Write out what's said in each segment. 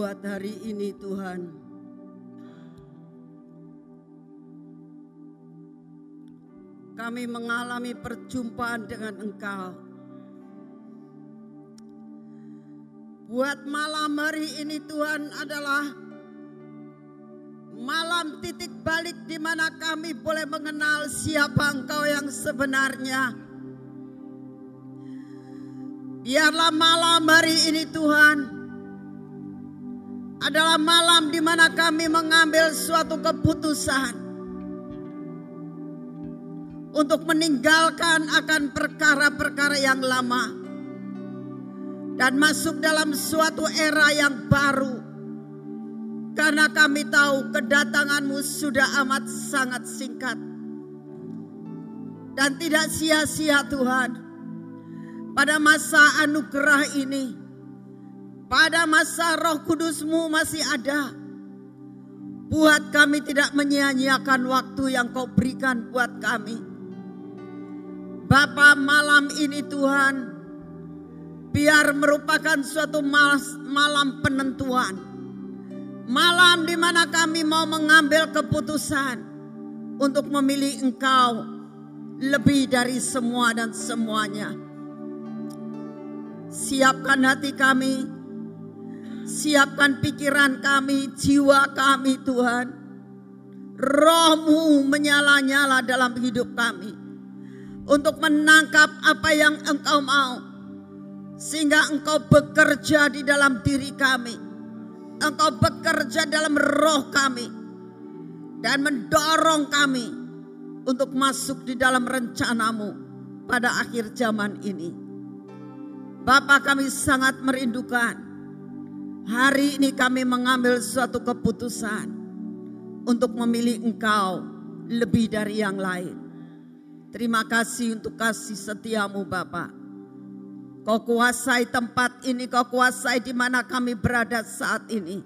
Buat hari ini Tuhan. Kami mengalami perjumpaan dengan Engkau. Buat malam hari ini Tuhan adalah malam titik balik di mana kami boleh mengenal siapa Engkau yang sebenarnya. Biarlah malam hari ini Tuhan adalah malam di mana kami mengambil suatu keputusan untuk meninggalkan akan perkara-perkara yang lama dan masuk dalam suatu era yang baru. Karena kami tahu kedatanganmu sudah amat sangat singkat. Dan tidak sia-sia Tuhan. Pada masa anugerah ini. Pada masa roh kudusmu masih ada. Buat kami tidak menyia-nyiakan waktu yang kau berikan buat kami. Bapa malam ini Tuhan biar merupakan suatu malam penentuan. Malam di mana kami mau mengambil keputusan untuk memilih Engkau lebih dari semua dan semuanya. Siapkan hati kami, siapkan pikiran kami, jiwa kami Tuhan. Rohmu menyala-nyala dalam hidup kami. Untuk menangkap apa yang engkau mau sehingga engkau bekerja di dalam diri kami. Engkau bekerja dalam roh kami. Dan mendorong kami untuk masuk di dalam rencanamu pada akhir zaman ini. Bapak kami sangat merindukan. Hari ini kami mengambil suatu keputusan untuk memilih engkau lebih dari yang lain. Terima kasih untuk kasih setiamu Bapak. Kau kuasai tempat ini, kau kuasai di mana kami berada saat ini.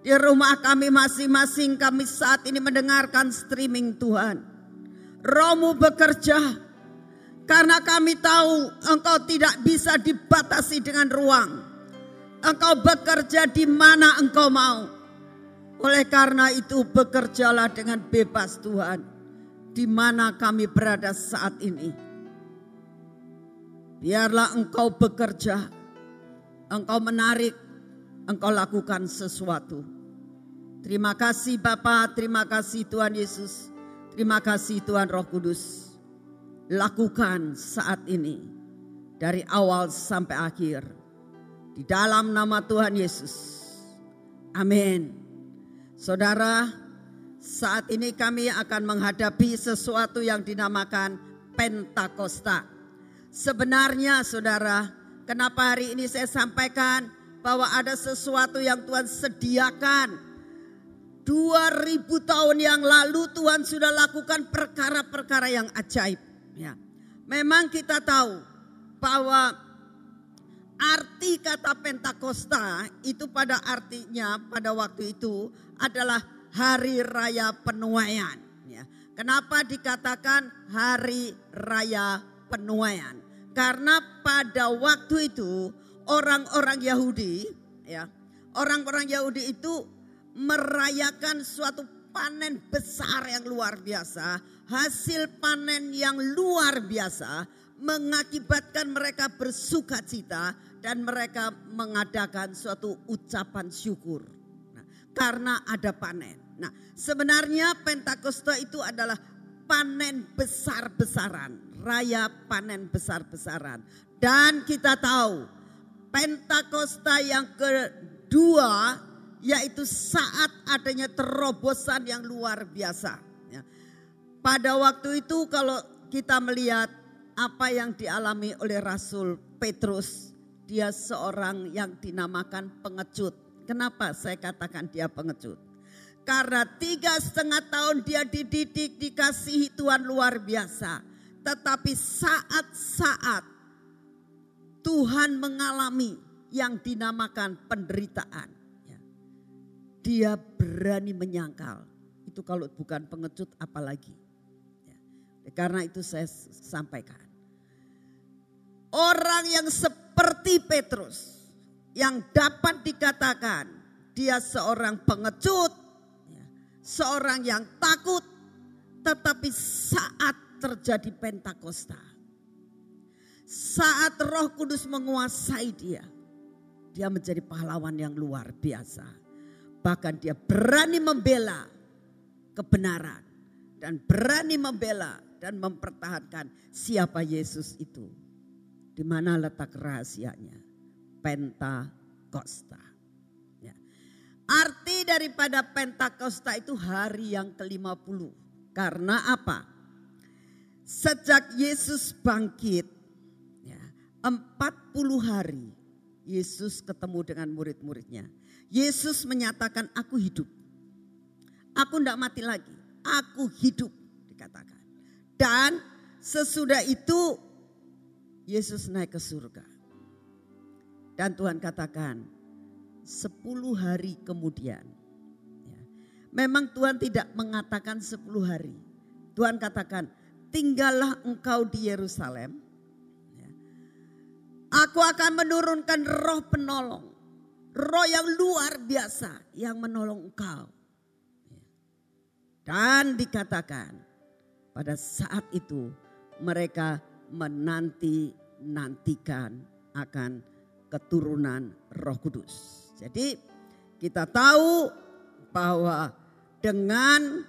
Di rumah kami masing-masing kami saat ini mendengarkan streaming Tuhan. Romu bekerja karena kami tahu engkau tidak bisa dibatasi dengan ruang. Engkau bekerja di mana engkau mau. Oleh karena itu bekerjalah dengan bebas Tuhan. Di mana kami berada saat ini. Biarlah engkau bekerja, engkau menarik, engkau lakukan sesuatu. Terima kasih Bapa, terima kasih Tuhan Yesus, terima kasih Tuhan Roh Kudus. Lakukan saat ini dari awal sampai akhir di dalam nama Tuhan Yesus. Amin. Saudara, saat ini kami akan menghadapi sesuatu yang dinamakan Pentakosta. Sebenarnya saudara, kenapa hari ini saya sampaikan bahwa ada sesuatu yang Tuhan sediakan. 2000 tahun yang lalu Tuhan sudah lakukan perkara-perkara yang ajaib. Ya. Memang kita tahu bahwa arti kata Pentakosta itu pada artinya pada waktu itu adalah hari raya penuaian. Ya. Kenapa dikatakan hari raya penuaian. Karena pada waktu itu orang-orang Yahudi ya, orang-orang Yahudi itu merayakan suatu panen besar yang luar biasa, hasil panen yang luar biasa mengakibatkan mereka bersuka cita dan mereka mengadakan suatu ucapan syukur. Nah, karena ada panen. Nah, sebenarnya Pentakosta itu adalah panen besar-besaran raya panen besar-besaran. Dan kita tahu Pentakosta yang kedua yaitu saat adanya terobosan yang luar biasa. Ya. Pada waktu itu kalau kita melihat apa yang dialami oleh Rasul Petrus, dia seorang yang dinamakan pengecut. Kenapa saya katakan dia pengecut? Karena tiga setengah tahun dia dididik, dikasihi Tuhan luar biasa. Tetapi saat-saat Tuhan mengalami yang dinamakan penderitaan. Ya, dia berani menyangkal. Itu kalau bukan pengecut apalagi. Ya, karena itu saya sampaikan. Orang yang seperti Petrus yang dapat dikatakan dia seorang pengecut, ya, seorang yang takut, tetapi saat terjadi Pentakosta, saat Roh Kudus menguasai dia, dia menjadi pahlawan yang luar biasa. Bahkan dia berani membela kebenaran dan berani membela dan mempertahankan siapa Yesus itu. Di mana letak rahasianya? Pentakosta. Ya. Arti daripada Pentakosta itu hari yang ke-50. Karena apa? Sejak Yesus bangkit, ya, 40 hari Yesus ketemu dengan murid-muridnya. Yesus menyatakan aku hidup. Aku tidak mati lagi. Aku hidup dikatakan. Dan sesudah itu Yesus naik ke surga. Dan Tuhan katakan, sepuluh hari kemudian. Ya, memang Tuhan tidak mengatakan sepuluh hari. Tuhan katakan, tinggallah engkau di Yerusalem. Ya. Aku akan menurunkan roh penolong. Roh yang luar biasa yang menolong engkau. Ya. Dan dikatakan pada saat itu mereka menanti-nantikan akan keturunan Roh Kudus. Jadi kita tahu bahwa dengan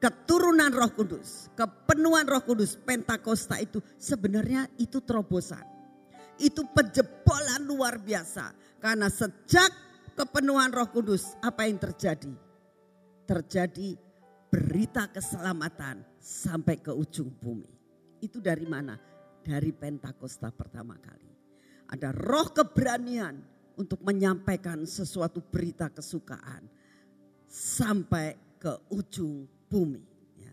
keturunan Roh Kudus, kepenuhan Roh Kudus, Pentakosta itu sebenarnya itu terobosan. Itu penjebolan luar biasa. Karena sejak kepenuhan Roh Kudus, apa yang terjadi? Terjadi berita keselamatan sampai ke ujung bumi. Itu dari mana? Dari Pentakosta pertama kali. Ada roh keberanian untuk menyampaikan sesuatu berita kesukaan sampai ke ujung bumi. Ya.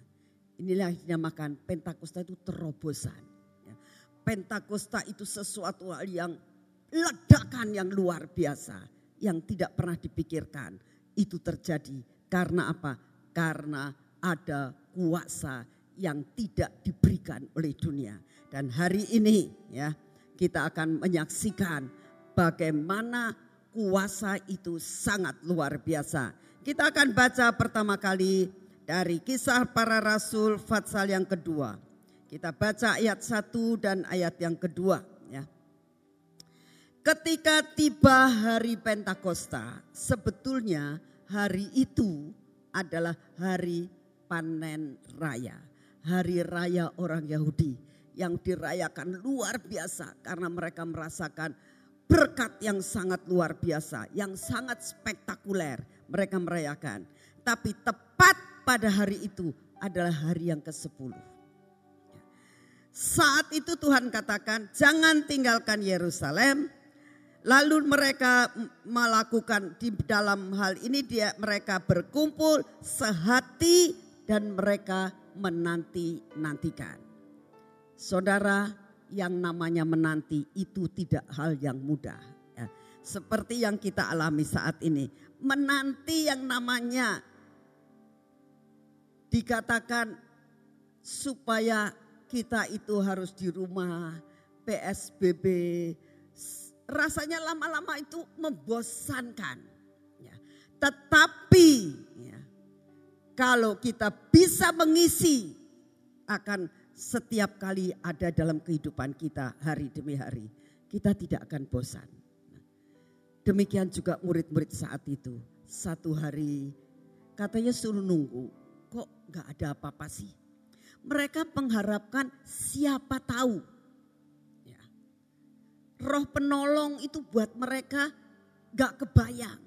Inilah yang dinamakan Pentakosta itu terobosan. Ya. Pentakosta itu sesuatu hal yang ledakan yang luar biasa yang tidak pernah dipikirkan. Itu terjadi karena apa? Karena ada kuasa yang tidak diberikan oleh dunia. Dan hari ini ya kita akan menyaksikan bagaimana kuasa itu sangat luar biasa. Kita akan baca pertama kali dari kisah para rasul Fatsal yang kedua. Kita baca ayat satu dan ayat yang kedua. Ya. Ketika tiba hari Pentakosta, sebetulnya hari itu adalah hari panen raya. Hari raya orang Yahudi yang dirayakan luar biasa karena mereka merasakan berkat yang sangat luar biasa, yang sangat spektakuler mereka merayakan. Tapi tepat pada hari itu adalah hari yang ke-10. Saat itu Tuhan katakan, "Jangan tinggalkan Yerusalem." Lalu mereka melakukan di dalam hal ini dia mereka berkumpul sehati dan mereka menanti-nantikan. Saudara yang namanya menanti itu tidak hal yang mudah. Ya. Seperti yang kita alami saat ini. Menanti yang namanya dikatakan supaya kita itu harus di rumah, PSBB. Rasanya lama-lama itu membosankan. Ya. Tetapi ya, kalau kita bisa mengisi akan setiap kali ada dalam kehidupan kita hari demi hari, kita tidak akan bosan. Demikian juga murid-murid saat itu. Satu hari katanya suruh nunggu, kok gak ada apa-apa sih. Mereka mengharapkan siapa tahu. Ya. Roh penolong itu buat mereka gak kebayang.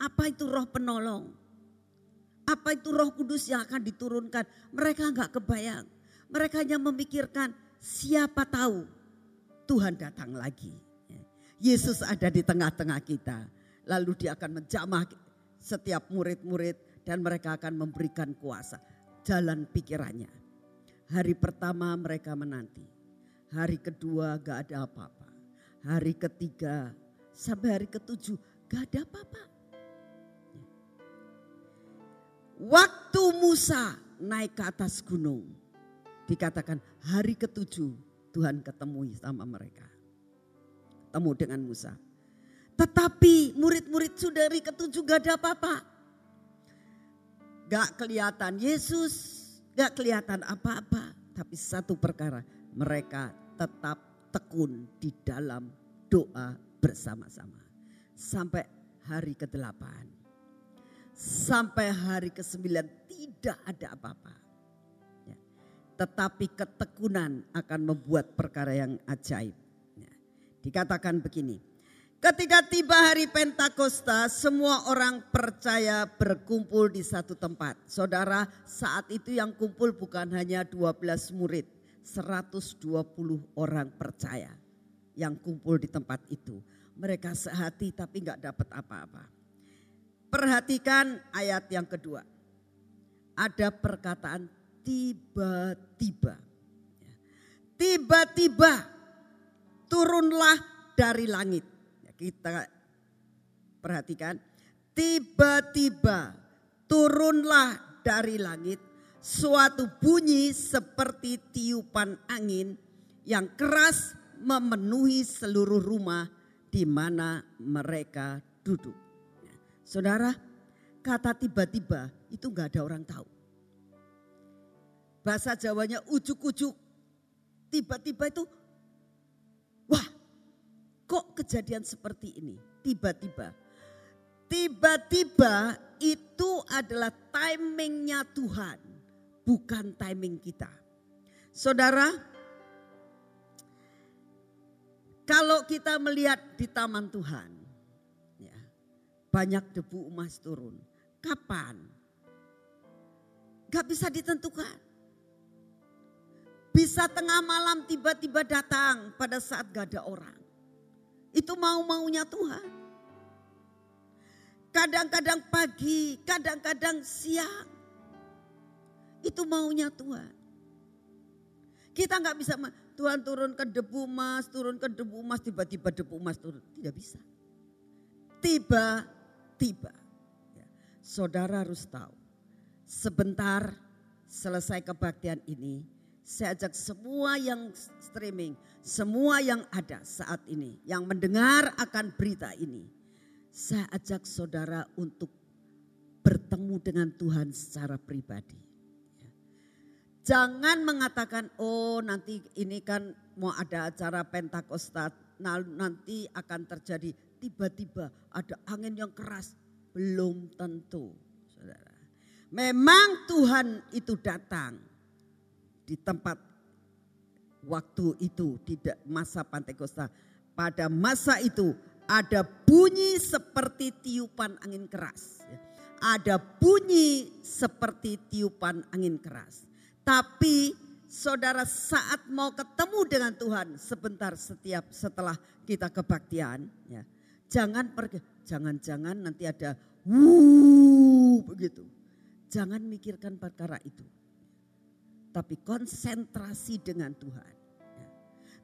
Apa itu roh penolong? Apa itu roh kudus yang akan diturunkan? Mereka gak kebayang. Mereka hanya memikirkan siapa tahu Tuhan datang lagi. Yesus ada di tengah-tengah kita. Lalu dia akan menjamah setiap murid-murid dan mereka akan memberikan kuasa. Jalan pikirannya. Hari pertama mereka menanti. Hari kedua gak ada apa-apa. Hari ketiga sampai hari ketujuh gak ada apa-apa. Waktu Musa naik ke atas gunung dikatakan hari ketujuh Tuhan ketemu sama mereka. Ketemu dengan Musa. Tetapi murid-murid saudari ketujuh gak ada apa-apa. Gak kelihatan Yesus, gak kelihatan apa-apa. Tapi satu perkara, mereka tetap tekun di dalam doa bersama-sama. Sampai hari ke-8. Sampai hari ke-9 tidak ada apa-apa. Tetapi ketekunan akan membuat perkara yang ajaib. Ya. Dikatakan begini, Ketika tiba hari Pentakosta, semua orang percaya berkumpul di satu tempat. Saudara, saat itu yang kumpul bukan hanya 12 murid, 120 orang percaya yang kumpul di tempat itu. Mereka sehati tapi nggak dapat apa-apa. Perhatikan ayat yang kedua. Ada perkataan tiba-tiba. Tiba-tiba turunlah dari langit kita perhatikan, tiba-tiba turunlah dari langit suatu bunyi seperti tiupan angin yang keras memenuhi seluruh rumah di mana mereka duduk. Saudara, kata tiba-tiba itu nggak ada orang tahu. Bahasa Jawanya ujuk-ujuk. Tiba-tiba itu, wah Kok kejadian seperti ini? Tiba-tiba. Tiba-tiba itu adalah timingnya Tuhan. Bukan timing kita. Saudara, kalau kita melihat di taman Tuhan, ya, banyak debu emas turun. Kapan? Gak bisa ditentukan. Bisa tengah malam tiba-tiba datang pada saat gak ada orang. Itu mau-maunya Tuhan. Kadang-kadang pagi, kadang-kadang siang. Itu maunya Tuhan. Kita nggak bisa, Tuhan turun ke debu emas, turun ke debu emas, tiba-tiba debu emas turun. Tidak bisa. Tiba-tiba. Ya. Saudara harus tahu, sebentar selesai kebaktian ini, saya ajak semua yang streaming, semua yang ada saat ini, yang mendengar akan berita ini. Saya ajak saudara untuk bertemu dengan Tuhan secara pribadi. Jangan mengatakan, oh nanti ini kan mau ada acara Pentakosta, nanti akan terjadi tiba-tiba ada angin yang keras. Belum tentu, saudara. Memang Tuhan itu datang di tempat waktu itu tidak masa Pantekosta. Pada masa itu ada bunyi seperti tiupan angin keras. Ada bunyi seperti tiupan angin keras. Tapi saudara saat mau ketemu dengan Tuhan sebentar setiap setelah kita kebaktian ya. Jangan pergi, jangan-jangan nanti ada wuh begitu. Jangan mikirkan perkara itu tapi konsentrasi dengan Tuhan.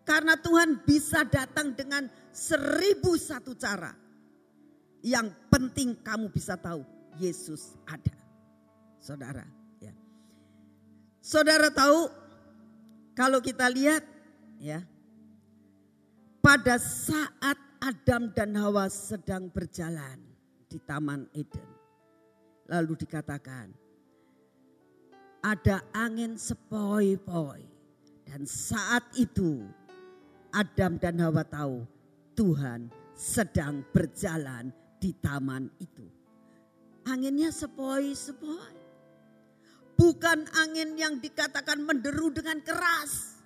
Karena Tuhan bisa datang dengan seribu satu cara. Yang penting kamu bisa tahu Yesus ada. Saudara. Ya. Saudara tahu kalau kita lihat ya. Pada saat Adam dan Hawa sedang berjalan di Taman Eden. Lalu dikatakan ada angin sepoi-poi. Dan saat itu Adam dan Hawa tahu Tuhan sedang berjalan di taman itu. Anginnya sepoi-sepoi. Bukan angin yang dikatakan menderu dengan keras.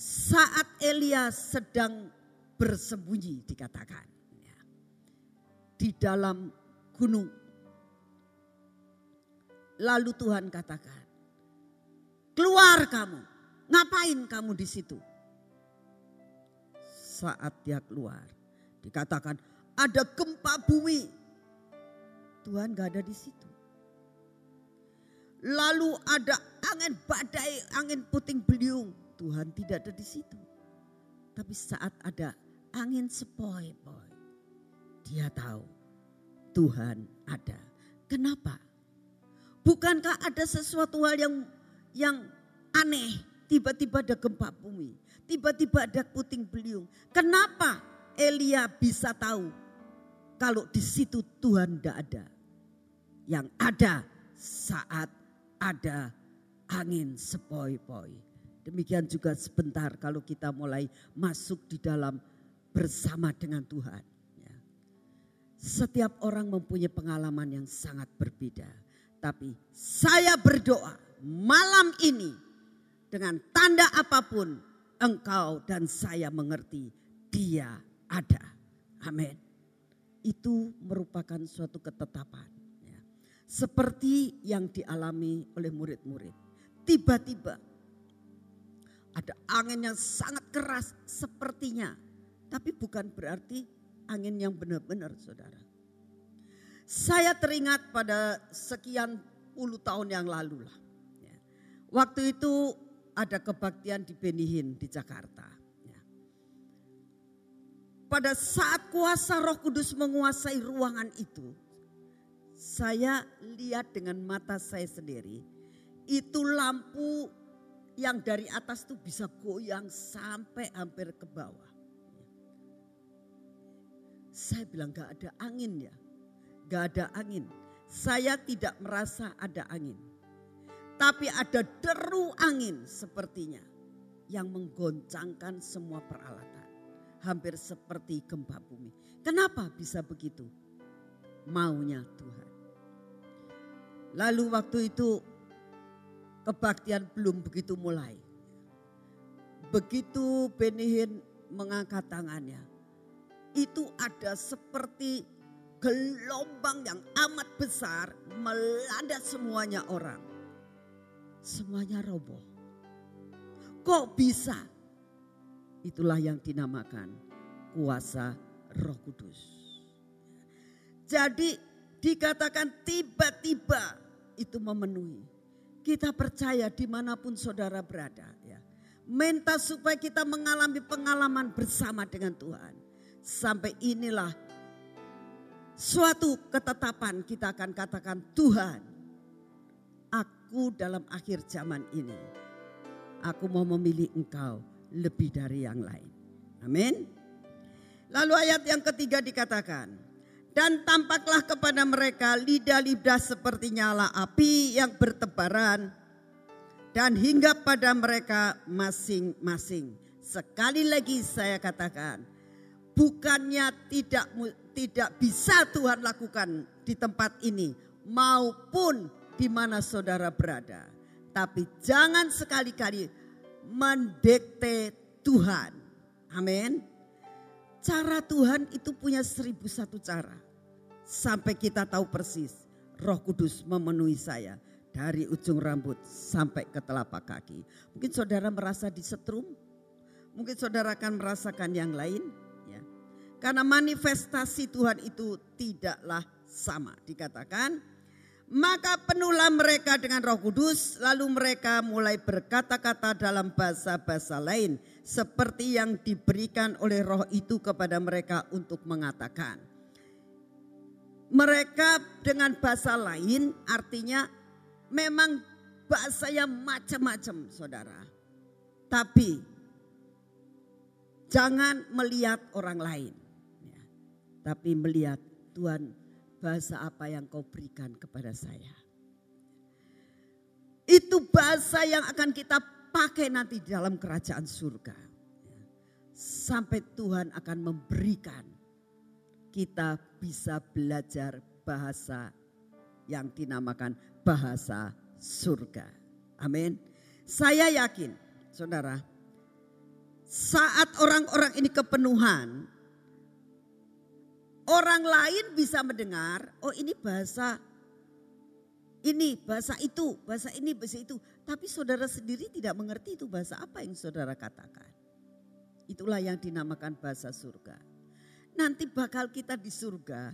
Saat Elia sedang bersembunyi dikatakan. Ya, di dalam gunung Lalu Tuhan katakan, keluar kamu. Ngapain kamu di situ? Saat dia keluar, dikatakan ada gempa bumi. Tuhan gak ada di situ. Lalu ada angin badai, angin puting beliung. Tuhan tidak ada di situ. Tapi saat ada angin sepoi-poi, dia tahu Tuhan ada. Kenapa? Bukankah ada sesuatu hal yang yang aneh. Tiba-tiba ada gempa bumi. Tiba-tiba ada puting beliung. Kenapa Elia bisa tahu kalau di situ Tuhan tidak ada? Yang ada saat ada angin sepoi-poi. Demikian juga sebentar kalau kita mulai masuk di dalam bersama dengan Tuhan. Ya. Setiap orang mempunyai pengalaman yang sangat berbeda. Tapi saya berdoa malam ini dengan tanda apa pun engkau dan saya mengerti dia ada. Amin. Itu merupakan suatu ketetapan. Ya. Seperti yang dialami oleh murid-murid. Tiba-tiba ada angin yang sangat keras sepertinya. Tapi bukan berarti angin yang benar-benar saudara. Saya teringat pada sekian puluh tahun yang lalu lah. Ya. Waktu itu ada kebaktian di Benihin di Jakarta. Ya. Pada saat kuasa roh kudus menguasai ruangan itu. Saya lihat dengan mata saya sendiri. Itu lampu yang dari atas tuh bisa goyang sampai hampir ke bawah. Saya bilang gak ada angin ya. Gak ada angin. Saya tidak merasa ada angin. Tapi ada deru angin sepertinya. Yang menggoncangkan semua peralatan. Hampir seperti gempa bumi. Kenapa bisa begitu? Maunya Tuhan. Lalu waktu itu kebaktian belum begitu mulai. Begitu Benihin mengangkat tangannya, itu ada seperti gelombang yang amat besar melanda semuanya orang. Semuanya roboh. Kok bisa? Itulah yang dinamakan kuasa roh kudus. Jadi dikatakan tiba-tiba itu memenuhi. Kita percaya di mana pun saudara berada. Ya. Minta supaya kita mengalami pengalaman bersama dengan Tuhan. Sampai inilah suatu ketetapan kita akan katakan Tuhan. Aku dalam akhir zaman ini. Aku mau memilih engkau lebih dari yang lain. Amin. Lalu ayat yang ketiga dikatakan. Dan tampaklah kepada mereka lidah-lidah seperti nyala api yang bertebaran. Dan hingga pada mereka masing-masing. Sekali lagi saya katakan. Bukannya tidak tidak bisa Tuhan lakukan di tempat ini. Maupun di mana saudara berada. Tapi jangan sekali-kali mendekte Tuhan. Amin. Cara Tuhan itu punya seribu satu cara. Sampai kita tahu persis roh kudus memenuhi saya. Dari ujung rambut sampai ke telapak kaki. Mungkin saudara merasa disetrum. Mungkin saudara akan merasakan yang lain. Karena manifestasi Tuhan itu tidaklah sama. Dikatakan maka penuhlah mereka dengan roh kudus lalu mereka mulai berkata-kata dalam bahasa-bahasa lain. Seperti yang diberikan oleh roh itu kepada mereka untuk mengatakan mereka dengan bahasa lain artinya memang bahasa yang macam-macam saudara. Tapi jangan melihat orang lain. Tapi melihat Tuhan bahasa apa yang kau berikan kepada saya. Itu bahasa yang akan kita pakai nanti di dalam kerajaan surga. Sampai Tuhan akan memberikan kita bisa belajar bahasa yang dinamakan bahasa surga. Amin. Saya yakin, saudara, saat orang-orang ini kepenuhan, orang lain bisa mendengar, oh ini bahasa ini, bahasa itu, bahasa ini, bahasa itu. Tapi saudara sendiri tidak mengerti itu bahasa apa yang saudara katakan. Itulah yang dinamakan bahasa surga nanti bakal kita di surga.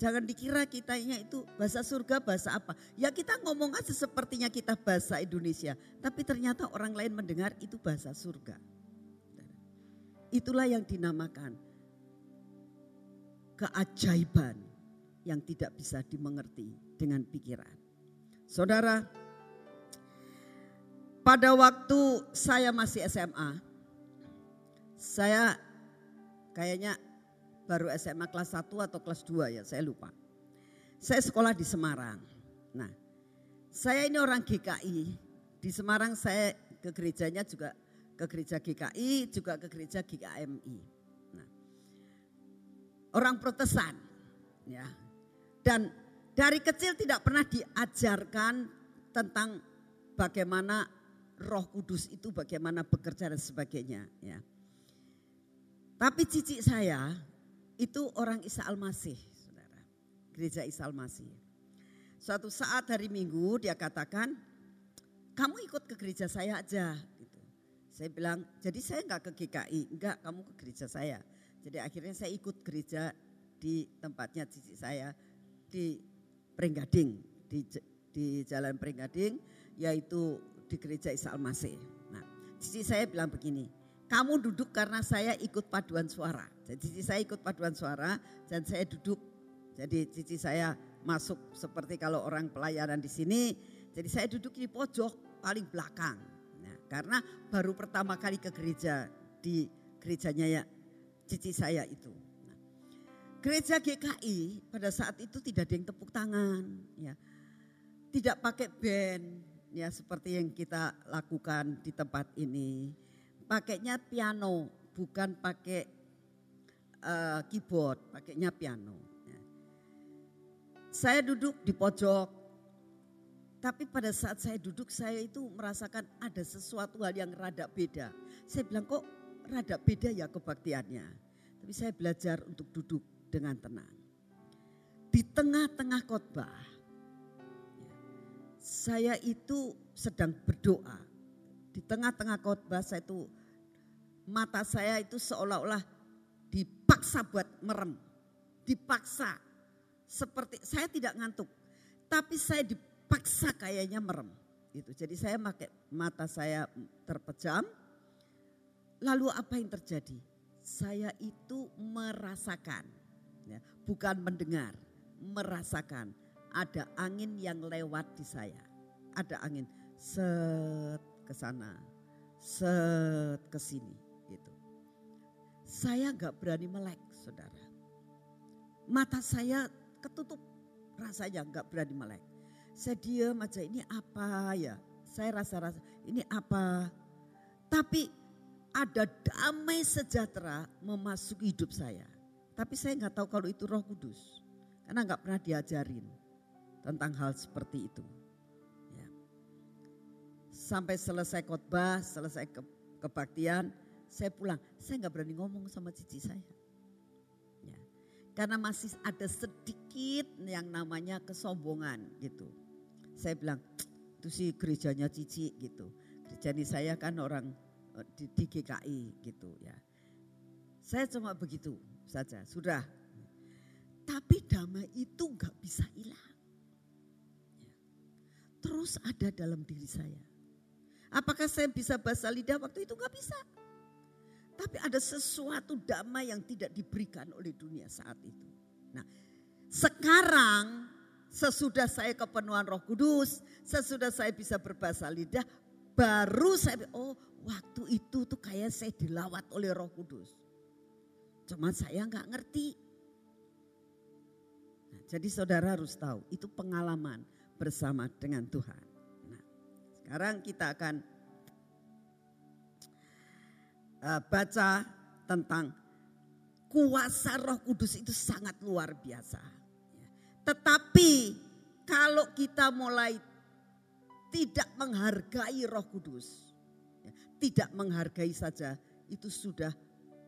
Jangan dikira kitanya itu bahasa surga bahasa apa. Ya kita ngomong aja sepertinya kita bahasa Indonesia. Tapi ternyata orang lain mendengar itu bahasa surga. Itulah yang dinamakan keajaiban yang tidak bisa dimengerti dengan pikiran. Saudara, pada waktu saya masih SMA, saya kayaknya baru SMA kelas 1 atau kelas 2 ya, saya lupa. Saya sekolah di Semarang. Nah, saya ini orang GKI. Di Semarang saya ke gerejanya juga ke gereja GKI, juga ke gereja GKMI. Orang Protestan, ya. Dan dari kecil tidak pernah diajarkan tentang bagaimana Roh Kudus itu bagaimana bekerja dan sebagainya, ya. Tapi cici saya itu orang Isa Al-Masih, saudara. Gereja Isa Al-Masih. Suatu saat hari Minggu dia katakan, kamu ikut ke gereja saya aja. Gitu. Saya bilang, jadi saya enggak ke GKI, enggak kamu ke gereja saya. Jadi akhirnya saya ikut gereja di tempatnya cici saya di Pringgading, di, di Jalan Pringgading, yaitu di gereja Isa Al-Masih. Nah, cici saya bilang begini, kamu duduk karena saya ikut paduan suara. Jadi cici saya ikut paduan suara dan saya duduk. Jadi cici saya masuk seperti kalau orang pelayanan di sini. Jadi saya duduk di pojok paling belakang. Nah, karena baru pertama kali ke gereja di gerejanya ya cici saya itu. Nah, gereja GKI pada saat itu tidak ada yang tepuk tangan, ya, tidak pakai band, ya seperti yang kita lakukan di tempat ini pakainya piano, bukan pakai uh, keyboard, pakainya piano. Ya. Saya duduk di pojok, tapi pada saat saya duduk saya itu merasakan ada sesuatu hal yang rada beda. Saya bilang kok rada beda ya kebaktiannya. Tapi saya belajar untuk duduk dengan tenang. Di tengah-tengah khotbah, ya, saya itu sedang berdoa. Di tengah-tengah khotbah saya itu mata saya itu seolah-olah dipaksa buat merem. Dipaksa. Seperti saya tidak ngantuk. Tapi saya dipaksa kayaknya merem. Gitu. Jadi saya pakai mata saya terpejam. Lalu apa yang terjadi? Saya itu merasakan, ya, bukan mendengar, merasakan ada angin yang lewat di saya. Ada angin set ke sana, set ke sini saya nggak berani melek, saudara. Mata saya ketutup, rasanya nggak berani melek. Saya diam aja, ini apa ya? Saya rasa-rasa, ini apa? Tapi ada damai sejahtera memasuki hidup saya. Tapi saya nggak tahu kalau itu roh kudus. Karena nggak pernah diajarin tentang hal seperti itu. Ya. Sampai selesai khotbah, selesai ke, kebaktian, saya pulang, saya nggak berani ngomong sama cici saya. Ya. Karena masih ada sedikit yang namanya kesombongan gitu. Saya bilang, itu sih gerejanya cici gitu. Gereja ini saya kan orang di, di GKI gitu ya. Saya cuma begitu saja, sudah. Tapi damai itu nggak bisa hilang. Terus ada dalam diri saya. Apakah saya bisa bahasa lidah waktu itu? Nggak bisa. Tapi ada sesuatu damai yang tidak diberikan oleh dunia saat itu. Nah sekarang sesudah saya kepenuhan roh kudus, sesudah saya bisa berbahasa lidah, baru saya, oh waktu itu tuh kayak saya dilawat oleh roh kudus. Cuma saya nggak ngerti. Nah, jadi saudara harus tahu, itu pengalaman bersama dengan Tuhan. Nah, sekarang kita akan uh, baca tentang kuasa Roh Kudus itu sangat luar biasa. Ya. Tetapi kalau kita mulai tidak menghargai Roh Kudus, tidak menghargai saja itu sudah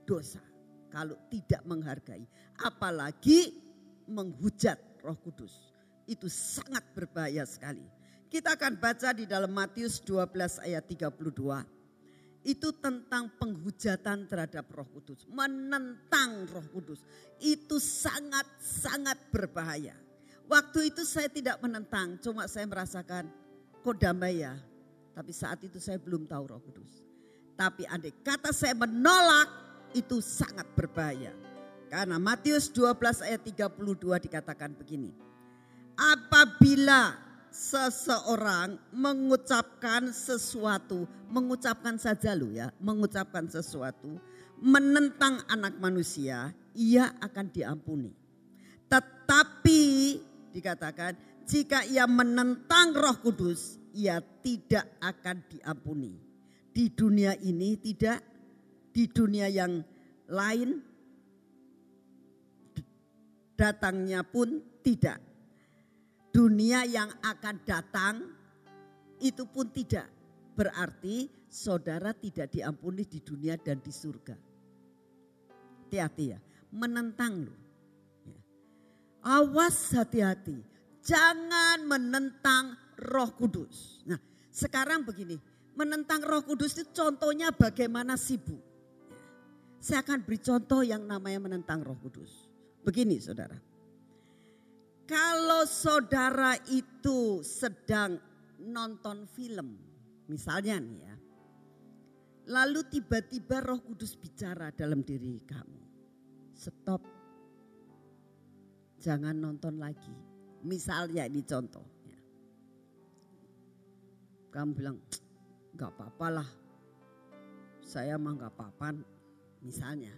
dosa. Kalau tidak menghargai, apalagi menghujat Roh Kudus, itu sangat berbahaya sekali. Kita akan baca di dalam Matius 12 ayat 32 itu tentang penghujatan terhadap Roh Kudus, menentang Roh Kudus. Itu sangat-sangat berbahaya. Waktu itu saya tidak menentang, cuma saya merasakan kok damai ya. Tapi saat itu saya belum tahu Roh Kudus. Tapi andai kata saya menolak itu sangat berbahaya. Karena Matius 12 ayat 32 dikatakan begini. Apabila seseorang mengucapkan sesuatu, mengucapkan saja lo ya, mengucapkan sesuatu menentang anak manusia, ia akan diampuni. Tetapi dikatakan jika ia menentang Roh Kudus, ia tidak akan diampuni. Di dunia ini tidak, di dunia yang lain datangnya pun tidak. Dunia yang akan datang itu pun tidak. Berarti saudara tidak diampuni di dunia dan di surga. Hati-hati ya, menentang lu. Ya. Awas hati-hati, jangan menentang roh kudus. Nah sekarang begini, menentang roh kudus itu contohnya bagaimana sibuk. Ya. Saya akan beri contoh yang namanya menentang roh kudus. Begini saudara. Kalau saudara itu sedang nonton film, misalnya nih ya. Lalu tiba-tiba roh kudus bicara dalam diri kamu. Stop. Jangan nonton lagi. Misalnya ini contoh. Kamu bilang, gak apa-apa lah. Saya mah gak apa-apa. Misalnya.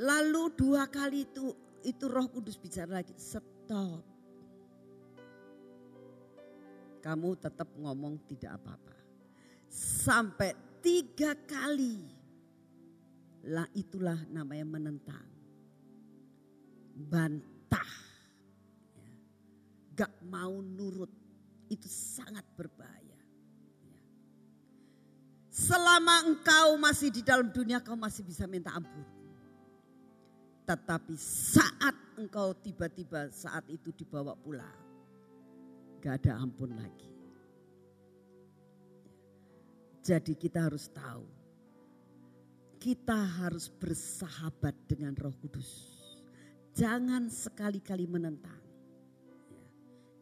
Lalu dua kali itu itu Roh Kudus bicara lagi, stop. Kamu tetap ngomong tidak apa-apa. Sampai tiga kali. Lah itulah namanya menentang. Bantah. Ya. Gak mau nurut. Itu sangat berbahaya. Ya. Selama engkau masih di dalam dunia kau masih bisa minta ampun. Tetapi saat engkau tiba-tiba saat itu dibawa pulang. Gak ada ampun lagi. Jadi kita harus tahu. Kita harus bersahabat dengan roh kudus. Jangan sekali-kali menentang.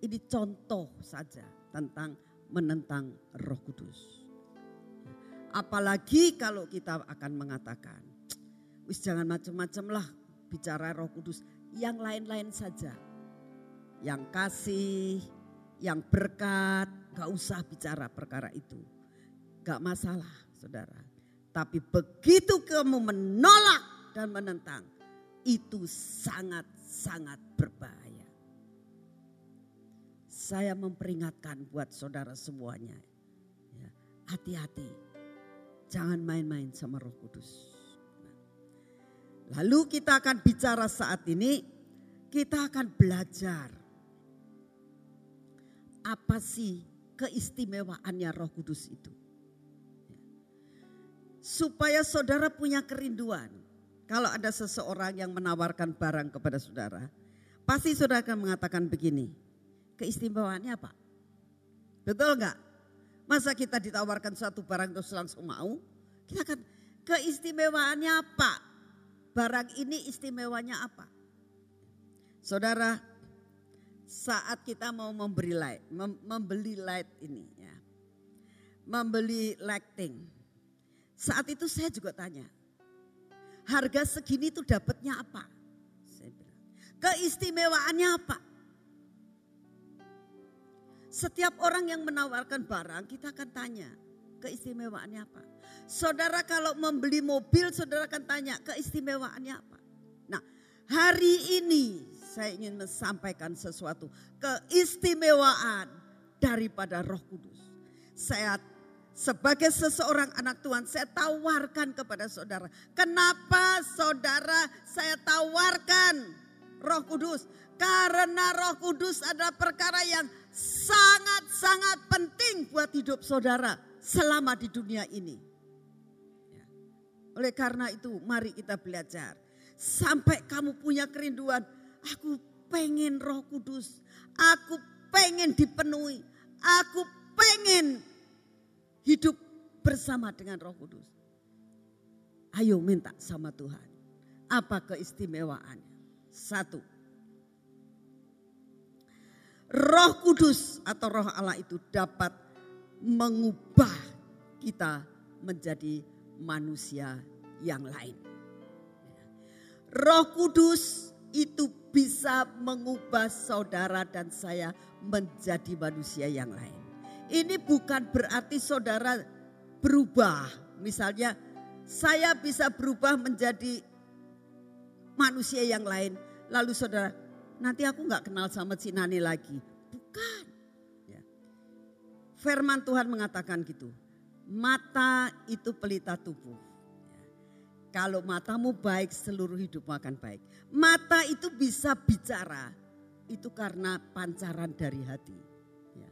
Ini contoh saja tentang menentang roh kudus. Apalagi kalau kita akan mengatakan, wis jangan macam-macam lah bicara roh kudus. Yang lain-lain saja. Yang kasih, yang berkat, gak usah bicara perkara itu. Gak masalah saudara. Tapi begitu kamu menolak dan menentang, itu sangat-sangat berbahaya. Saya memperingatkan buat saudara semuanya. Ya, hati-hati, jangan main-main sama roh kudus. Lalu kita akan bicara saat ini, kita akan belajar apa sih keistimewaannya Roh Kudus itu. Supaya saudara punya kerinduan. Kalau ada seseorang yang menawarkan barang kepada saudara, pasti saudara akan mengatakan begini, keistimewaannya apa? Betul nggak? Masa kita ditawarkan suatu barang terus langsung mau? Kita akan keistimewaannya apa? barang ini istimewanya apa? Saudara, saat kita mau memberi light, mem membeli light ini ya. Membeli lighting. Saat itu saya juga tanya, harga segini tuh dapatnya apa? Keistimewaannya apa? Setiap orang yang menawarkan barang kita akan tanya, keistimewaannya apa? Saudara kalau membeli mobil, saudara akan tanya keistimewaannya apa. Nah, hari ini saya ingin menyampaikan sesuatu keistimewaan daripada Roh Kudus. Saya sebagai seseorang anak Tuhan, saya tawarkan kepada saudara. Kenapa saudara saya tawarkan Roh Kudus? Karena Roh Kudus adalah perkara yang sangat-sangat penting buat hidup saudara selama di dunia ini. Oleh karena itu mari kita belajar. Sampai kamu punya kerinduan. Aku pengen roh kudus. Aku pengen dipenuhi. Aku pengen hidup bersama dengan roh kudus. Ayo minta sama Tuhan. Apa keistimewaannya? Satu. Roh kudus atau roh Allah itu dapat mengubah kita menjadi manusia yang lain. Roh Kudus itu bisa mengubah saudara dan saya menjadi manusia yang lain. Ini bukan berarti saudara berubah. Misalnya saya bisa berubah menjadi manusia yang lain. Lalu saudara, nanti aku nggak kenal sama Cinani lagi. Bukan. Ya. Firman Tuhan mengatakan gitu. Mata itu pelita tubuh. Ya. Kalau matamu baik, seluruh hidupmu akan baik. Mata itu bisa bicara. Itu karena pancaran dari hati. Ya.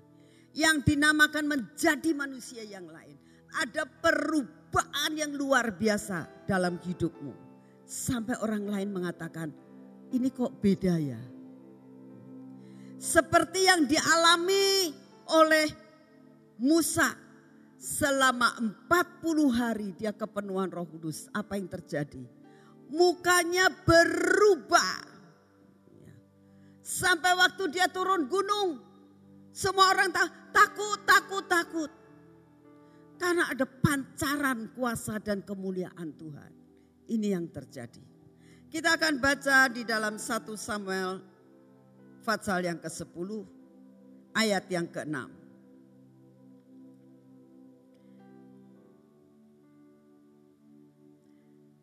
Yang dinamakan menjadi manusia yang lain. Ada perubahan yang luar biasa dalam hidupmu. Sampai orang lain mengatakan, ini kok beda ya. Seperti yang dialami oleh Musa selama 40 hari dia kepenuhan roh kudus. Apa yang terjadi? Mukanya berubah. Sampai waktu dia turun gunung. Semua orang takut, takut, takut. Karena ada pancaran kuasa dan kemuliaan Tuhan. Ini yang terjadi. Kita akan baca di dalam 1 Samuel Fatsal yang ke-10 ayat yang ke-6.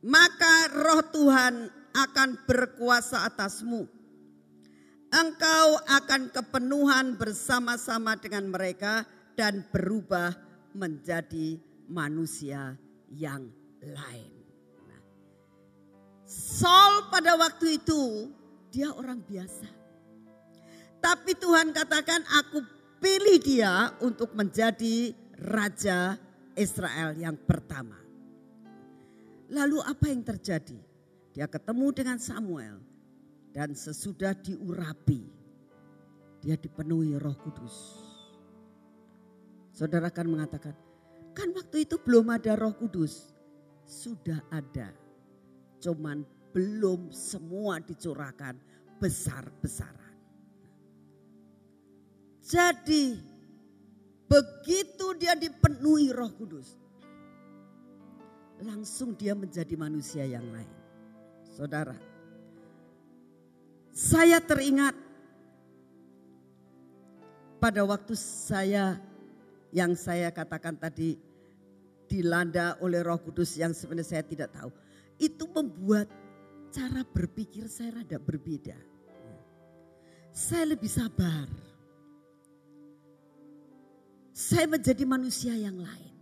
maka roh Tuhan akan berkuasa atasmu. Engkau akan kepenuhan bersama-sama dengan mereka dan berubah menjadi manusia yang lain. Nah, Saul pada waktu itu dia orang biasa. Tapi Tuhan katakan aku pilih dia untuk menjadi raja Israel yang pertama. Lalu apa yang terjadi? Dia ketemu dengan Samuel dan sesudah diurapi dia dipenuhi Roh Kudus. Saudara kan mengatakan, kan waktu itu belum ada Roh Kudus. Sudah ada. Cuman belum semua dicurahkan besar-besaran. Jadi begitu dia dipenuhi Roh Kudus, langsung dia menjadi manusia yang lain. Saudara, saya teringat pada waktu saya yang saya katakan tadi dilanda oleh Roh Kudus yang sebenarnya saya tidak tahu. Itu membuat cara berpikir saya rada berbeda. Saya lebih sabar. Saya menjadi manusia yang lain.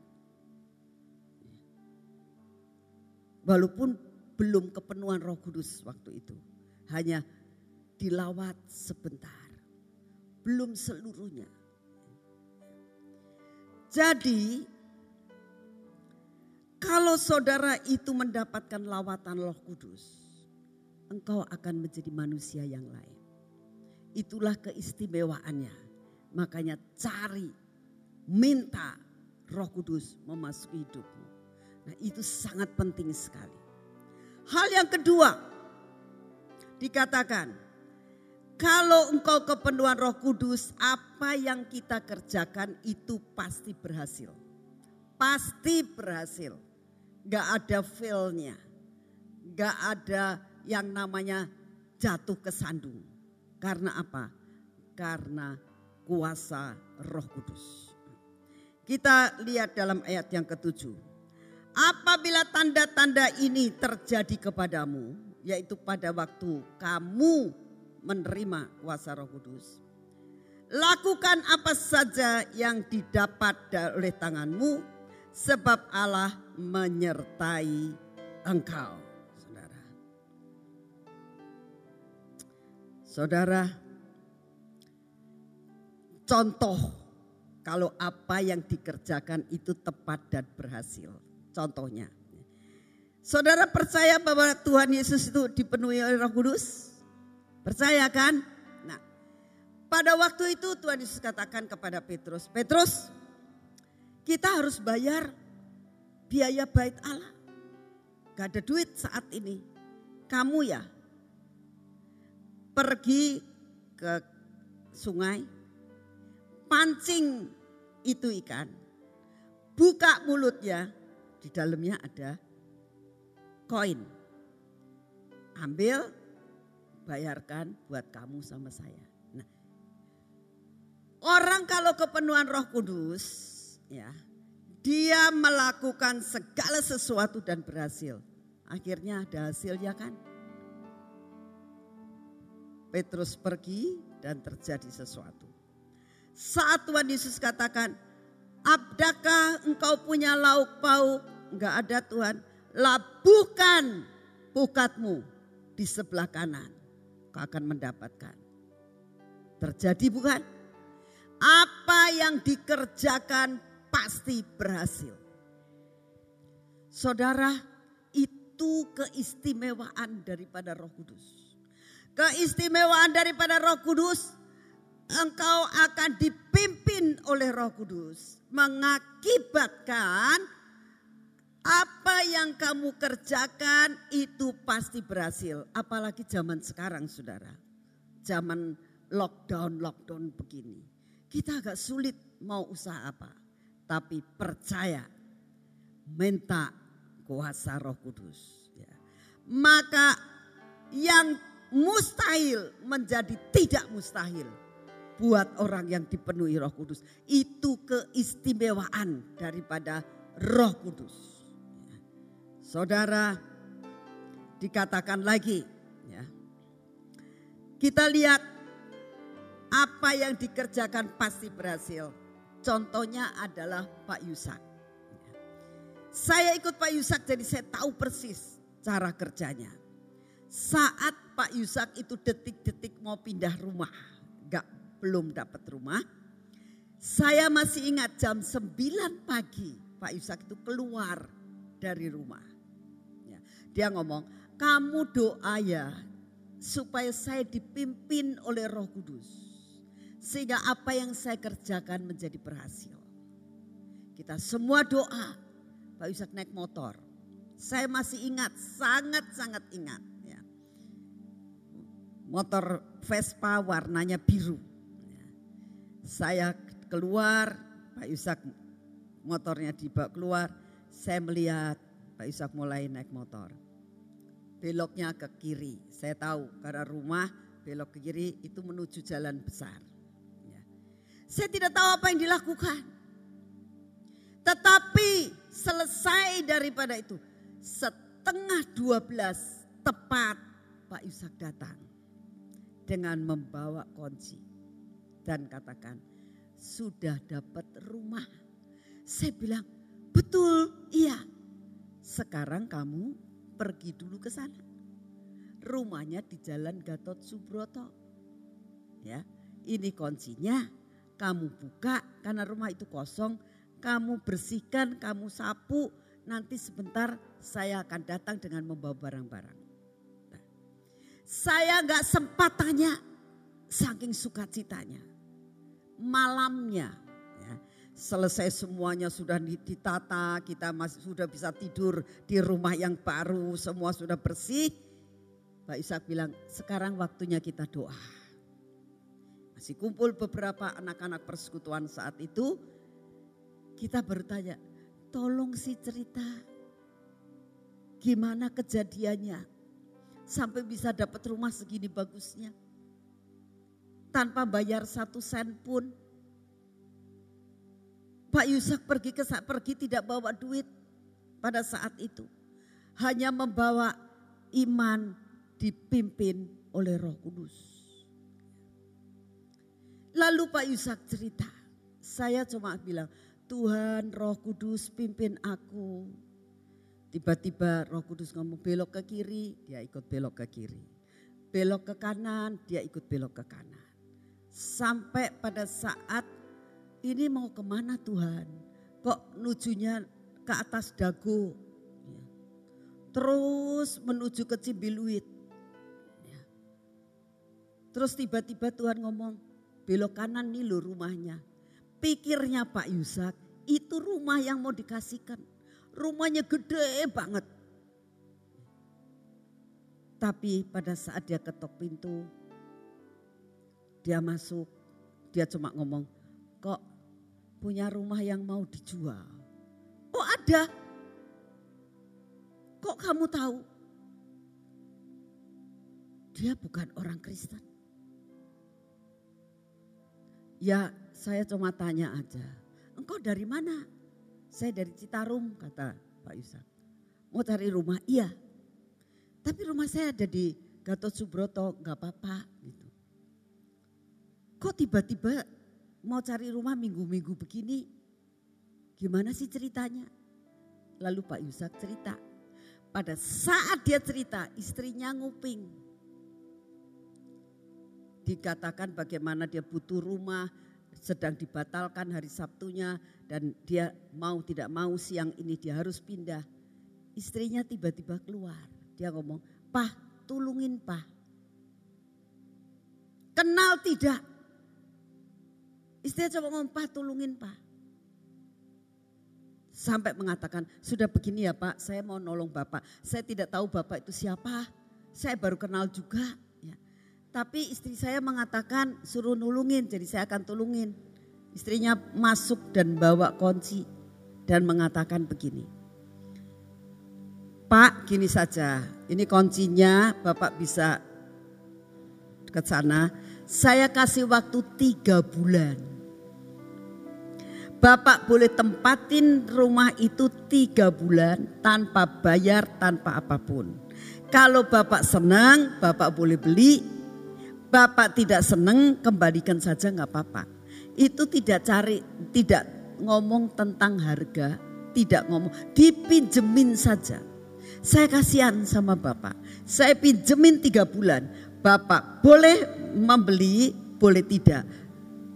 Walaupun belum kepenuhan roh kudus waktu itu. Hanya dilawat sebentar. Belum seluruhnya. Jadi kalau saudara itu mendapatkan lawatan roh kudus. Engkau akan menjadi manusia yang lain. Itulah keistimewaannya. Makanya cari, minta roh kudus memasuki hidupmu. Nah itu sangat penting sekali. Hal yang kedua dikatakan kalau engkau kepenuhan roh kudus apa yang kita kerjakan itu pasti berhasil. Pasti berhasil. Gak ada failnya. Gak ada yang namanya jatuh ke sandung. Karena apa? Karena kuasa roh kudus. Kita lihat dalam ayat yang ketujuh. Apabila tanda-tanda ini terjadi kepadamu, yaitu pada waktu kamu menerima kuasa Roh Kudus, lakukan apa saja yang didapat oleh tanganmu, sebab Allah menyertai engkau. Saudara, saudara, contoh kalau apa yang dikerjakan itu tepat dan berhasil contohnya. Saudara percaya bahwa Tuhan Yesus itu dipenuhi oleh Roh Kudus? Percaya kan? Nah, pada waktu itu Tuhan Yesus katakan kepada Petrus, Petrus, kita harus bayar biaya bait Allah. Gak ada duit saat ini. Kamu ya pergi ke sungai, pancing itu ikan, buka mulutnya, di dalamnya ada koin. Ambil, bayarkan buat kamu sama saya. Nah, orang kalau kepenuhan Roh Kudus, ya, dia melakukan segala sesuatu dan berhasil. Akhirnya ada hasilnya kan? Petrus pergi dan terjadi sesuatu. Saat Tuhan Yesus katakan, Abdakah engkau punya lauk pauk? Enggak ada Tuhan. Labuhkan pukatmu di sebelah kanan. Kau akan mendapatkan. Terjadi bukan? Apa yang dikerjakan pasti berhasil. Saudara, itu keistimewaan daripada Roh Kudus. Keistimewaan daripada Roh Kudus, engkau akan dipimpin oleh Roh Kudus mengakibatkan apa yang kamu kerjakan itu pasti berhasil. Apalagi zaman sekarang saudara. Zaman lockdown-lockdown begini. Kita agak sulit mau usaha apa. Tapi percaya, minta kuasa roh kudus. Ya. Maka yang mustahil menjadi tidak mustahil buat orang yang dipenuhi Roh Kudus. Itu keistimewaan daripada Roh Kudus. Saudara, dikatakan lagi, ya. Kita lihat apa yang dikerjakan pasti berhasil. Contohnya adalah Pak Yusak. Saya ikut Pak Yusak jadi saya tahu persis cara kerjanya. Saat Pak Yusak itu detik-detik mau pindah rumah, gak belum dapat rumah. Saya masih ingat jam 9 pagi Pak Yusak itu keluar dari rumah. Ya, dia ngomong, kamu doa ya supaya saya dipimpin oleh roh kudus. Sehingga apa yang saya kerjakan menjadi berhasil. Kita semua doa. Pak Yusak naik motor. Saya masih ingat, sangat-sangat ingat. Ya. Motor Vespa warnanya biru. Saya keluar, Pak Yusak motornya dibawa keluar. Saya melihat Pak Yusak mulai naik motor. Beloknya ke kiri. Saya tahu karena rumah belok ke kiri itu menuju jalan besar. Ya. Saya tidak tahu apa yang dilakukan. Tetapi selesai daripada itu. Setengah dua belas tepat Pak Yusak datang. Dengan membawa kunci dan katakan, sudah dapat rumah. Saya bilang, betul, iya. Sekarang kamu pergi dulu ke sana. Rumahnya di Jalan Gatot Subroto. Ya, ini kuncinya. Kamu buka karena rumah itu kosong. Kamu bersihkan, kamu sapu. Nanti sebentar saya akan datang dengan membawa barang-barang. Nah, saya nggak sempat tanya, saking sukacitanya malamnya. Ya. Selesai semuanya sudah ditata, kita masih sudah bisa tidur di rumah yang baru, semua sudah bersih. Pak Ishak bilang, sekarang waktunya kita doa. Masih kumpul beberapa anak-anak persekutuan saat itu. Kita bertanya, tolong si cerita gimana kejadiannya sampai bisa dapat rumah segini bagusnya tanpa bayar satu sen pun. Pak Yusak pergi ke saat pergi tidak bawa duit pada saat itu. Hanya membawa iman dipimpin oleh roh kudus. Lalu Pak Yusak cerita, saya cuma bilang, Tuhan roh kudus pimpin aku. Tiba-tiba roh kudus ngomong belok ke kiri, dia ikut belok ke kiri. Belok ke kanan, dia ikut belok ke kanan. Sampai pada saat ini mau ke mana Tuhan? Kok nujunya ke atas dago? Ya. Terus menuju ke Cimbiluit. Ya. Terus tiba-tiba Tuhan ngomong, belok kanan nih lo rumahnya. Pikirnya Pak Yusak, itu rumah yang mau dikasihkan. Rumahnya gede banget. Tapi pada saat dia ketok pintu, dia masuk, dia cuma ngomong, kok punya rumah yang mau dijual? Oh ada. Kok kamu tahu? dia bukan orang Kristen. Ya saya cuma tanya aja, engkau dari mana? Saya dari Citarum kata Pak Yusak. Mau cari rumah? Iya. Tapi rumah saya ada di Gatot Subroto, nggak apa-apa gitu. Kok tiba-tiba mau cari rumah minggu-minggu begini? Gimana sih ceritanya? Lalu Pak Yusak cerita. Pada saat dia cerita, istrinya nguping. Dikatakan bagaimana dia butuh rumah, sedang dibatalkan hari Sabtunya dan dia mau tidak mau siang ini dia harus pindah. Istrinya tiba-tiba keluar. Dia ngomong, "Pah, tulungin, Pah." Kenal tidak? Istrinya coba ngomong, "Pah, tulungin, Pah." Sampai mengatakan, sudah begini ya Pak, saya mau nolong Bapak. Saya tidak tahu Bapak itu siapa, saya baru kenal juga. Ya. Tapi istri saya mengatakan suruh nulungin, jadi saya akan tulungin. Istrinya masuk dan bawa kunci dan mengatakan begini. Pak gini saja, ini kuncinya Bapak bisa ke sana. Saya kasih waktu tiga bulan Bapak boleh tempatin rumah itu tiga bulan tanpa bayar, tanpa apa pun. Kalau Bapak senang, Bapak boleh beli. Bapak tidak senang, kembalikan saja nggak apa-apa. Itu tidak cari, tidak ngomong tentang harga, tidak ngomong, dipinjemin saja. Saya kasihan sama Bapak. Saya pinjemin tiga bulan. Bapak boleh membeli, boleh tidak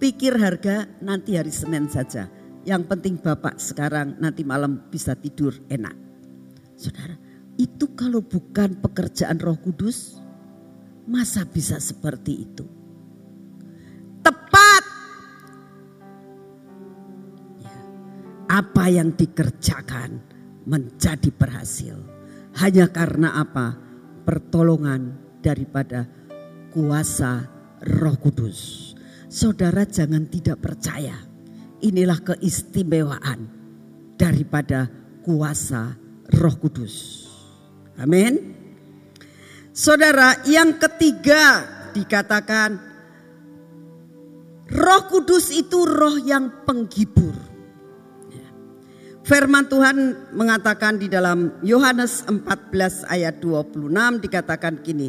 pikir harga nanti hari Senin saja. Yang penting Bapak sekarang nanti malam bisa tidur enak. Saudara, itu kalau bukan pekerjaan Roh Kudus, masa bisa seperti itu? Tepat. Ya. Apa yang dikerjakan menjadi berhasil. Hanya karena apa? Pertolongan daripada kuasa Roh Kudus. Saudara jangan tidak percaya. Inilah keistimewaan daripada kuasa Roh Kudus. Amin. Saudara, yang ketiga dikatakan Roh Kudus itu roh yang penghibur. Firman Tuhan mengatakan di dalam Yohanes 14 ayat 26 dikatakan gini.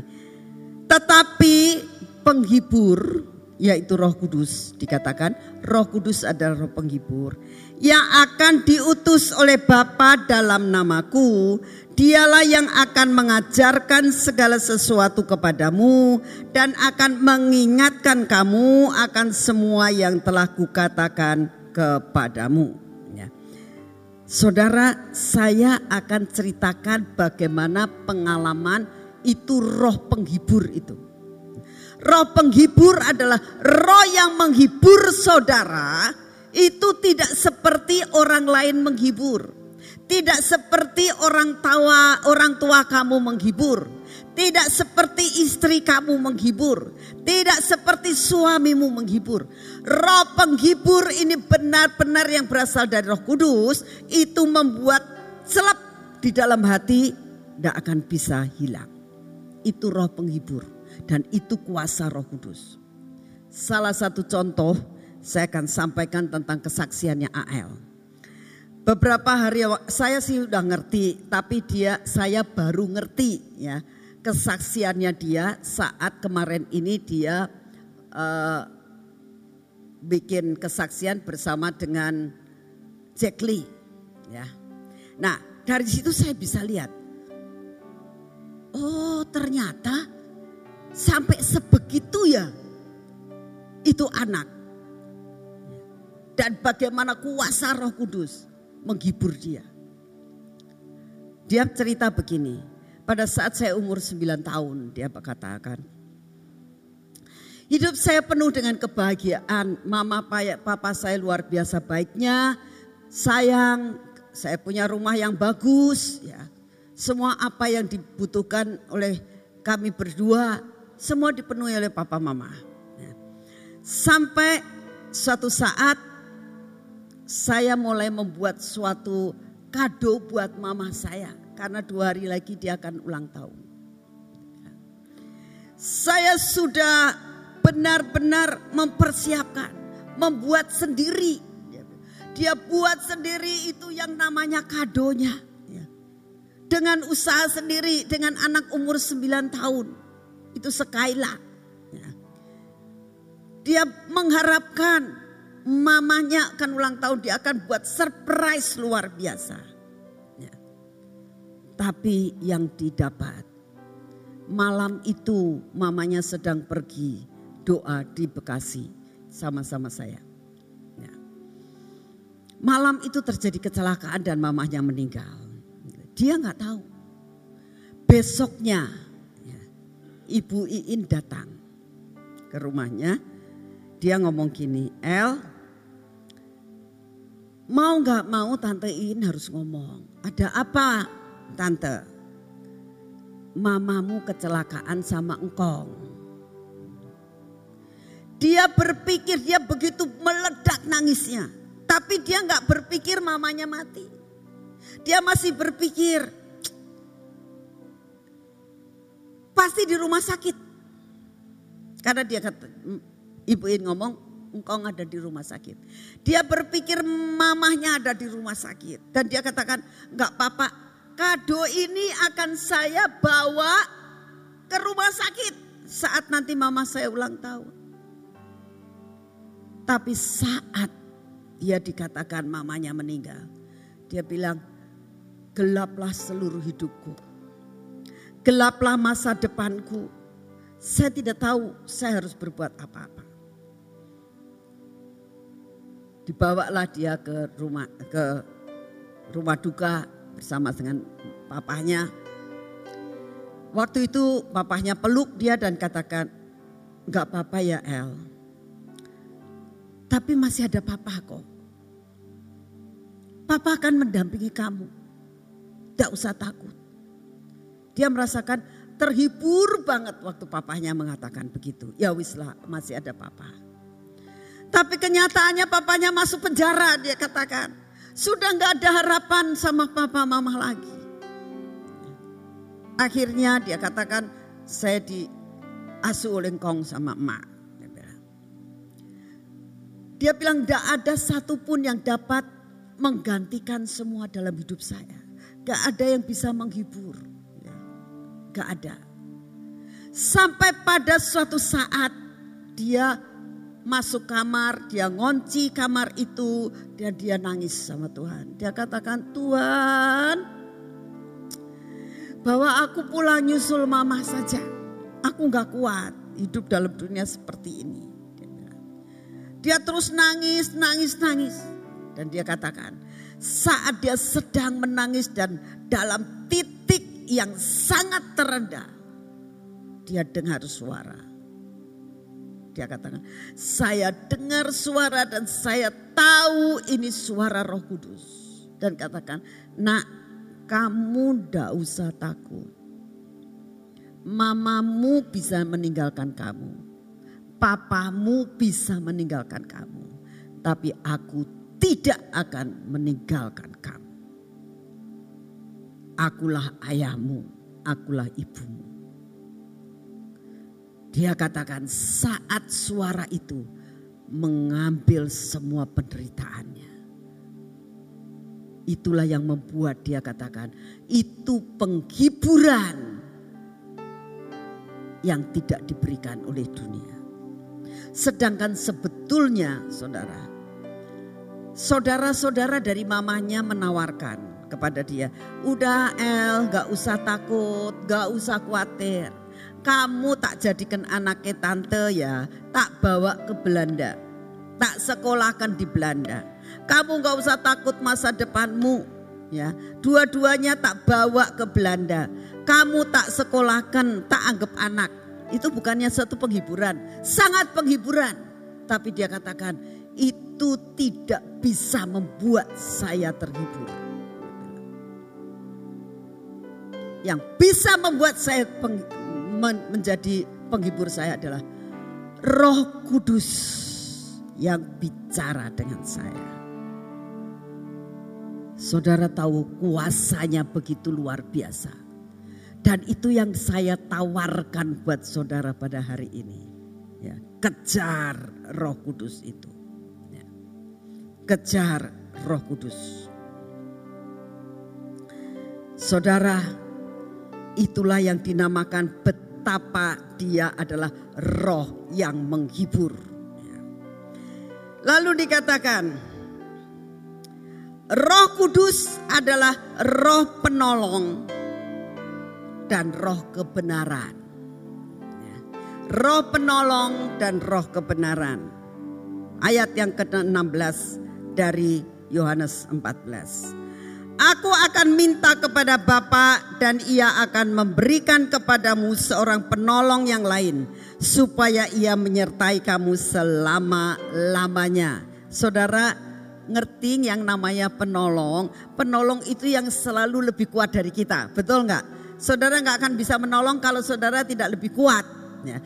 Tetapi penghibur yaitu Roh Kudus. Dikatakan Roh Kudus adalah roh penghibur. Yang akan diutus oleh Bapa dalam namaku dialah yang akan mengajarkan segala sesuatu kepadamu dan akan mengingatkan kamu akan semua yang telah kukatakan kepadamu. Ya. Saudara saya akan ceritakan bagaimana pengalaman itu roh penghibur itu Roh penghibur adalah roh yang menghibur saudara. Itu tidak seperti orang lain menghibur. Tidak seperti orang tua orang tua kamu menghibur. Tidak seperti istri kamu menghibur. Tidak seperti suamimu menghibur. Roh penghibur ini benar-benar yang berasal dari roh kudus. Itu membuat selap di dalam hati tidak akan bisa hilang. Itu roh penghibur dan itu kuasa Roh Kudus. Salah satu contoh saya akan sampaikan tentang kesaksiannya AL. Beberapa hari saya sih udah ngerti, tapi dia saya baru ngerti ya kesaksiannya dia saat kemarin ini dia uh, bikin kesaksian bersama dengan Jack Lee ya. Nah dari situ saya bisa lihat, oh ternyata Sampai sebegitu ya itu anak. Dan bagaimana kuasa roh kudus menghibur dia. Dia cerita begini, pada saat saya umur 9 tahun dia katakan. Hidup saya penuh dengan kebahagiaan. Mama papa saya luar biasa baiknya. Sayang, saya punya rumah yang bagus ya. Semua apa yang dibutuhkan oleh kami berdua semua dipenuhi oleh papa mama. Ya. Sampai suatu saat saya mulai membuat suatu kado buat mama saya. Karena dua hari lagi dia akan ulang tahun. Saya sudah benar-benar mempersiapkan, membuat sendiri. Dia buat sendiri itu yang namanya kadonya. Ya. Dengan usaha sendiri, dengan anak umur 9 tahun. Itu Sekaila. Ya. Dia mengharapkan mamanya akan ulang tahun, dia akan buat surprise luar biasa. Ya. Tapi yang didapat malam itu mamanya sedang pergi doa di Bekasi sama-sama saya. Ya. Malam itu terjadi kecelakaan dan mamanya meninggal. Dia nggak tahu. Besoknya ya, Ibu Iin datang ke rumahnya. Dia ngomong gini, El, mau nggak mau Tante Iin harus ngomong. Ada apa Tante? mamamu kecelakaan sama engkau. Dia berpikir dia begitu meledak nangisnya. Tapi dia nggak berpikir mamanya mati. Dia masih berpikir pasti di rumah sakit. Karena dia kata, ibu ini ngomong engkau ada di rumah sakit. Dia berpikir mamahnya ada di rumah sakit. Dan dia katakan nggak apa-apa kado ini akan saya bawa ke rumah sakit saat nanti mama saya ulang tahun. Tapi saat dia dikatakan mamanya meninggal, dia bilang, gelaplah seluruh hidupku. Gelaplah masa depanku. Saya tidak tahu saya harus berbuat apa-apa. Dibawalah dia ke rumah ke rumah duka bersama dengan papahnya. Waktu itu papahnya peluk dia dan katakan, enggak apa-apa ya El. Tapi masih ada papa kok. Papa akan mendampingi kamu. Tidak usah takut. Dia merasakan terhibur banget waktu papahnya mengatakan begitu. Ya wislah masih ada papa. Tapi kenyataannya papanya masuk penjara dia katakan. Sudah nggak ada harapan sama papa mama lagi. Akhirnya dia katakan saya diasuh oleh kong sama emak. Dia bilang, tidak ada satupun yang dapat menggantikan semua dalam hidup saya. Gak ada yang bisa menghibur. Gak ada. Sampai pada suatu saat dia masuk kamar, dia ngunci kamar itu, dan dia nangis sama Tuhan. Dia katakan, Tuhan, bahwa aku pulang nyusul mama saja. Aku nggak kuat hidup dalam dunia seperti ini. Dia terus nangis, nangis, nangis. Dan dia katakan, saat dia sedang menangis dan dalam titik yang sangat terendah, dia dengar suara dia katakan, saya dengar suara dan saya tahu ini suara roh kudus. Dan katakan, nak kamu ndak usah takut. Mamamu bisa meninggalkan kamu. Papamu bisa meninggalkan kamu. Tapi aku tidak akan meninggalkan kamu. Akulah ayahmu, akulah ibumu. Dia katakan saat suara itu mengambil semua penderitaannya. Itulah yang membuat dia katakan itu penghiburan yang tidak diberikan oleh dunia. Sedangkan sebetulnya saudara, saudara-saudara dari mamanya menawarkan kepada dia, udah El gak usah takut, gak usah khawatir kamu tak jadikan anaknya tante ya, tak bawa ke Belanda. Tak sekolahkan di Belanda. Kamu gak usah takut masa depanmu. ya Dua-duanya tak bawa ke Belanda. Kamu tak sekolahkan, tak anggap anak. Itu bukannya satu penghiburan. Sangat penghiburan. Tapi dia katakan, itu tidak bisa membuat saya terhibur. Yang bisa membuat saya menjadi penghibur saya adalah Roh Kudus yang bicara dengan saya. Saudara tahu kuasanya begitu luar biasa. Dan itu yang saya tawarkan buat saudara pada hari ini. Ya, kejar Roh Kudus itu. Ya. Kejar Roh Kudus. Saudara, itulah yang dinamakan betapa dia adalah roh yang menghibur. Lalu dikatakan, Roh Kudus adalah roh penolong dan roh kebenaran. Roh penolong dan roh kebenaran. Ayat yang ke-16 dari Yohanes 14. Aku akan minta kepada Bapa dan ia akan memberikan kepadamu seorang penolong yang lain supaya ia menyertai kamu selama-lamanya. Saudara ngerti yang namanya penolong, penolong itu yang selalu lebih kuat dari kita, betul nggak? Saudara nggak akan bisa menolong kalau saudara tidak lebih kuat. Ya.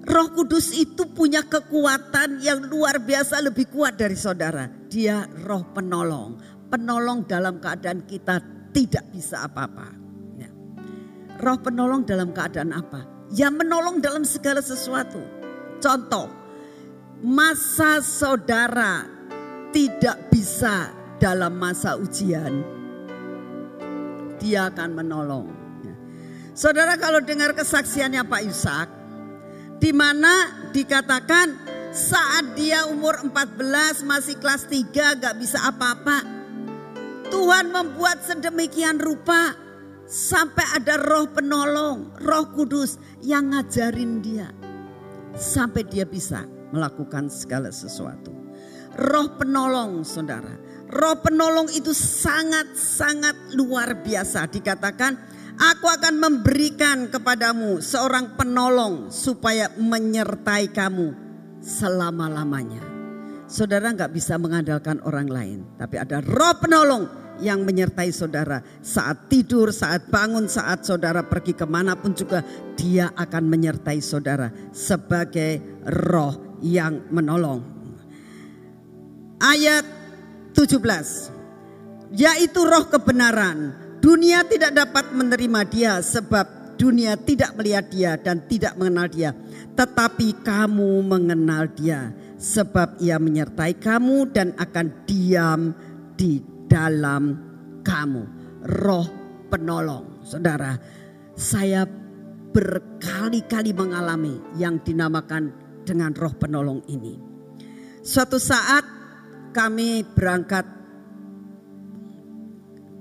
Roh Kudus itu punya kekuatan yang luar biasa lebih kuat dari saudara. Dia roh penolong, penolong dalam keadaan kita tidak bisa apa-apa. Ya. Roh penolong dalam keadaan apa? Ya menolong dalam segala sesuatu. Contoh, masa saudara tidak bisa dalam masa ujian, dia akan menolong. Saudara kalau dengar kesaksiannya Pak Yusak, di mana dikatakan saat dia umur 14 masih kelas 3 gak bisa apa-apa. Tuhan membuat sedemikian rupa sampai ada roh penolong, roh kudus yang ngajarin dia. Sampai dia bisa melakukan segala sesuatu. Roh penolong saudara. Roh penolong itu sangat-sangat luar biasa. Dikatakan Aku akan memberikan kepadamu seorang penolong supaya menyertai kamu selama-lamanya. Saudara nggak bisa mengandalkan orang lain, tapi ada roh penolong yang menyertai saudara saat tidur, saat bangun, saat saudara pergi ke mana pun juga dia akan menyertai saudara sebagai roh yang menolong. Ayat 17, yaitu roh kebenaran Dunia tidak dapat menerima dia sebab dunia tidak melihat dia dan tidak mengenal dia. Tetapi kamu mengenal dia sebab ia menyertai kamu dan akan diam di dalam kamu. Roh penolong. Saudara, saya berkali-kali mengalami yang dinamakan dengan roh penolong ini. Suatu saat kami berangkat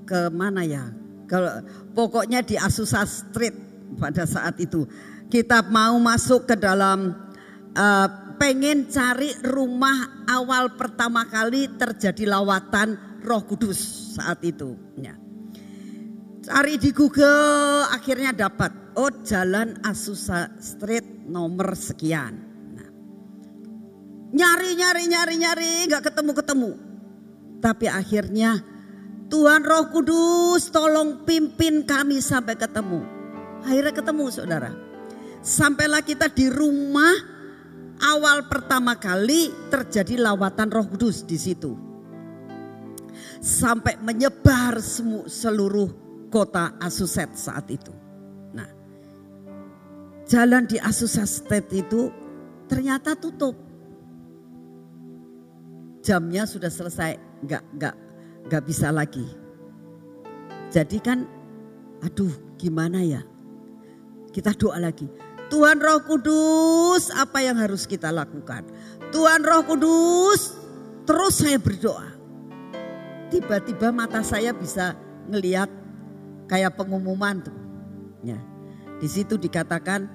ke mana ya? Kalau pokoknya di Asusa Street pada saat itu kita mau masuk ke dalam uh, pengen cari rumah awal pertama kali terjadi lawatan Roh Kudus saat itu. Ya. Cari di Google akhirnya dapat. Oh jalan Asusa Street nomor sekian. Nah. Nyari nyari nyari nyari nggak ketemu ketemu. Tapi akhirnya Tuhan Roh Kudus tolong pimpin kami sampai ketemu. Akhirnya ketemu saudara. Sampailah kita di rumah awal pertama kali terjadi lawatan Roh Kudus di situ. Sampai menyebar seluruh kota Asuset saat itu. Nah, jalan di Asuset itu ternyata tutup. Jamnya sudah selesai, nggak nggak gak bisa lagi. Jadi kan aduh gimana ya. Kita doa lagi. Tuhan Roh Kudus apa yang harus kita lakukan? Tuhan Roh Kudus terus saya berdoa. Tiba-tiba mata saya bisa ngelihat kayak pengumuman tuh. Ya. Di situ dikatakan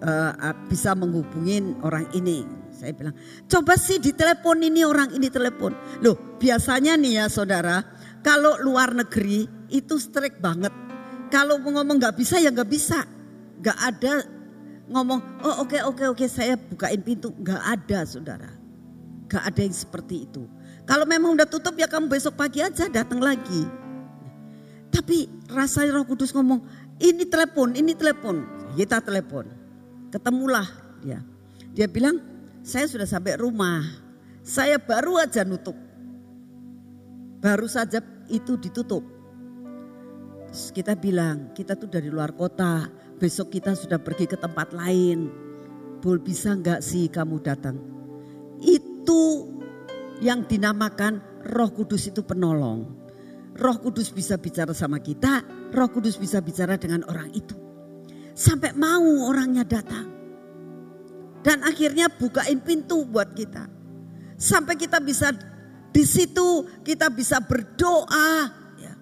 uh, bisa menghubungin orang ini saya bilang, coba sih ditelepon ini orang ini telepon. Loh biasanya nih ya saudara, kalau luar negeri itu strict banget. Kalau ngomong nggak bisa ya nggak bisa. Nggak ada ngomong, oh oke okay, oke okay, oke okay, saya bukain pintu. Nggak ada saudara. Nggak ada yang seperti itu. Kalau memang udah tutup ya kamu besok pagi aja datang lagi. Tapi rasanya roh kudus ngomong, ini telepon, ini telepon. Kita telepon. Ketemulah dia. Dia bilang, saya sudah sampai rumah. Saya baru aja nutup. Baru saja itu ditutup. kita bilang kita tuh dari luar kota, besok kita sudah pergi ke tempat lain. Bol bisa nggak sih kamu datang? Itu yang dinamakan Roh Kudus itu penolong. Roh Kudus bisa bicara sama kita, Roh Kudus bisa bicara dengan orang itu. Sampai mau orangnya datang. Dan akhirnya bukain pintu buat kita. Sampai kita bisa di situ kita bisa berdoa. Ya.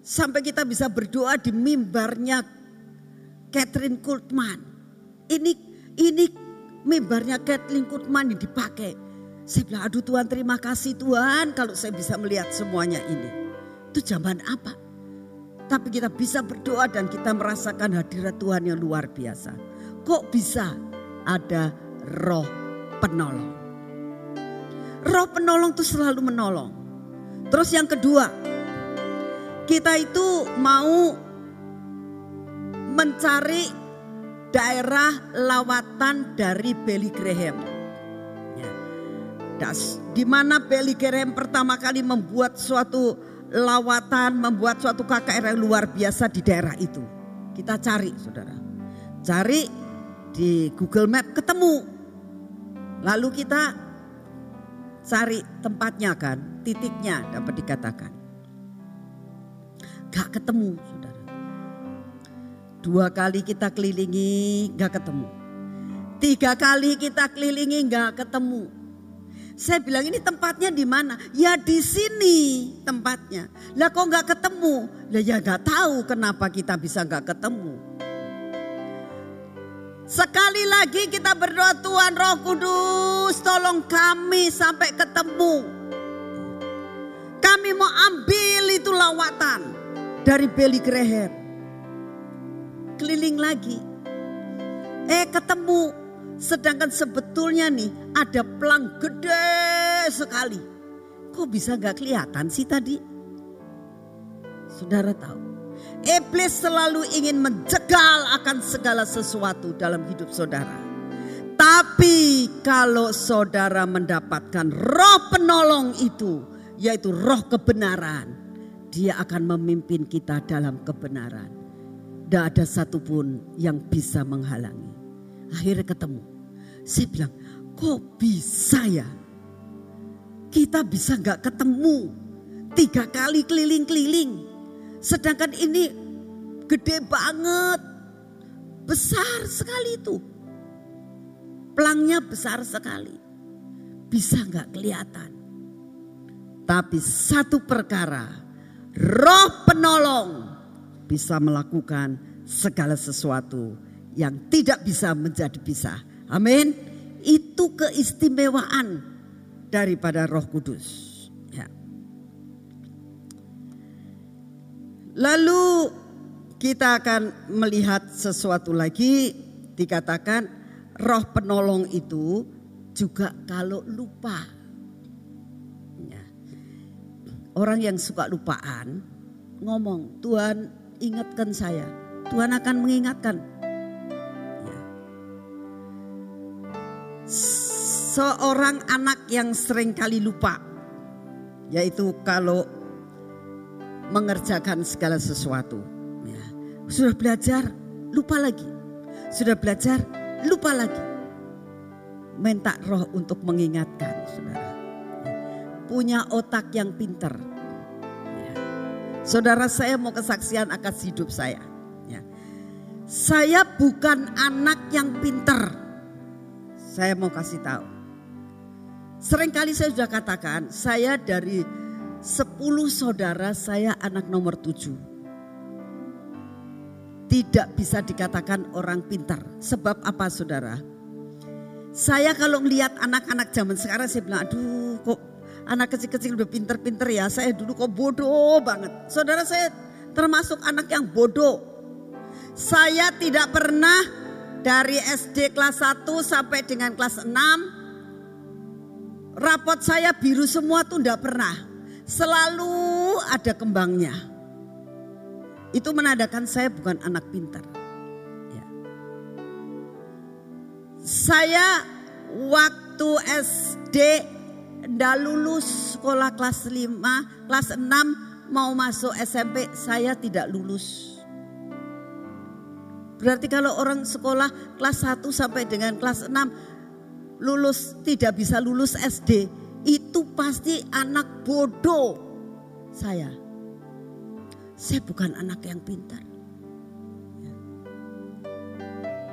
Sampai kita bisa berdoa di mimbarnya Catherine Kultman. Ini ini mimbarnya Catherine Kultman yang dipakai. Saya bilang, aduh Tuhan terima kasih Tuhan kalau saya bisa melihat semuanya ini. Itu zaman apa? Tapi kita bisa berdoa dan kita merasakan hadirat Tuhan yang luar biasa. Kok bisa ada roh penolong? Roh penolong itu selalu menolong. Terus yang kedua, kita itu mau mencari daerah lawatan dari Billy Graham. Das, di mana Graham pertama kali membuat suatu lawatan, membuat suatu KKR yang luar biasa di daerah itu. Kita cari saudara. Cari di Google Map ketemu. Lalu kita cari tempatnya kan, titiknya dapat dikatakan. Gak ketemu saudara. Dua kali kita kelilingi gak ketemu. Tiga kali kita kelilingi gak ketemu saya bilang ini tempatnya di mana? Ya di sini tempatnya. Lah kok nggak ketemu? Lah ya nggak tahu kenapa kita bisa nggak ketemu. Sekali lagi kita berdoa Tuhan Roh Kudus tolong kami sampai ketemu. Kami mau ambil itu lawatan dari Billy Graham. Keliling lagi. Eh ketemu Sedangkan sebetulnya nih ada pelang gede sekali. Kok bisa gak kelihatan sih tadi? Saudara tahu. Iblis selalu ingin menjegal akan segala sesuatu dalam hidup saudara. Tapi kalau saudara mendapatkan roh penolong itu, yaitu roh kebenaran, dia akan memimpin kita dalam kebenaran. Tidak ada satupun yang bisa menghalangi. Akhirnya ketemu. Saya bilang, kok bisa ya? Kita bisa nggak ketemu tiga kali keliling-keliling. Sedangkan ini gede banget. Besar sekali itu. Pelangnya besar sekali. Bisa nggak kelihatan. Tapi satu perkara, roh penolong bisa melakukan segala sesuatu yang tidak bisa menjadi bisa. Amin. Itu keistimewaan daripada Roh Kudus. Ya. Lalu kita akan melihat sesuatu lagi dikatakan roh penolong itu juga kalau lupa. Ya. Orang yang suka lupaan ngomong, Tuhan ingatkan saya. Tuhan akan mengingatkan seorang anak yang sering kali lupa. Yaitu kalau mengerjakan segala sesuatu. Ya. Sudah belajar, lupa lagi. Sudah belajar, lupa lagi. Minta roh untuk mengingatkan saudara. Punya otak yang pinter. Ya. Saudara saya mau kesaksian akan hidup saya. Ya. Saya bukan anak yang pinter saya mau kasih tahu. Seringkali saya sudah katakan, saya dari 10 saudara, saya anak nomor 7. Tidak bisa dikatakan orang pintar. Sebab apa saudara? Saya kalau melihat anak-anak zaman sekarang saya bilang, aduh kok anak kecil-kecil udah pinter-pinter ya. Saya dulu kok bodoh banget. Saudara saya termasuk anak yang bodoh. Saya tidak pernah dari SD kelas 1 sampai dengan kelas 6 rapot saya biru semua tuh enggak pernah. Selalu ada kembangnya. Itu menandakan saya bukan anak pintar. Ya. Saya waktu SD ndak lulus sekolah kelas 5, kelas 6 mau masuk SMP saya tidak lulus. Berarti kalau orang sekolah kelas 1 sampai dengan kelas 6 lulus tidak bisa lulus SD, itu pasti anak bodoh saya. Saya bukan anak yang pintar.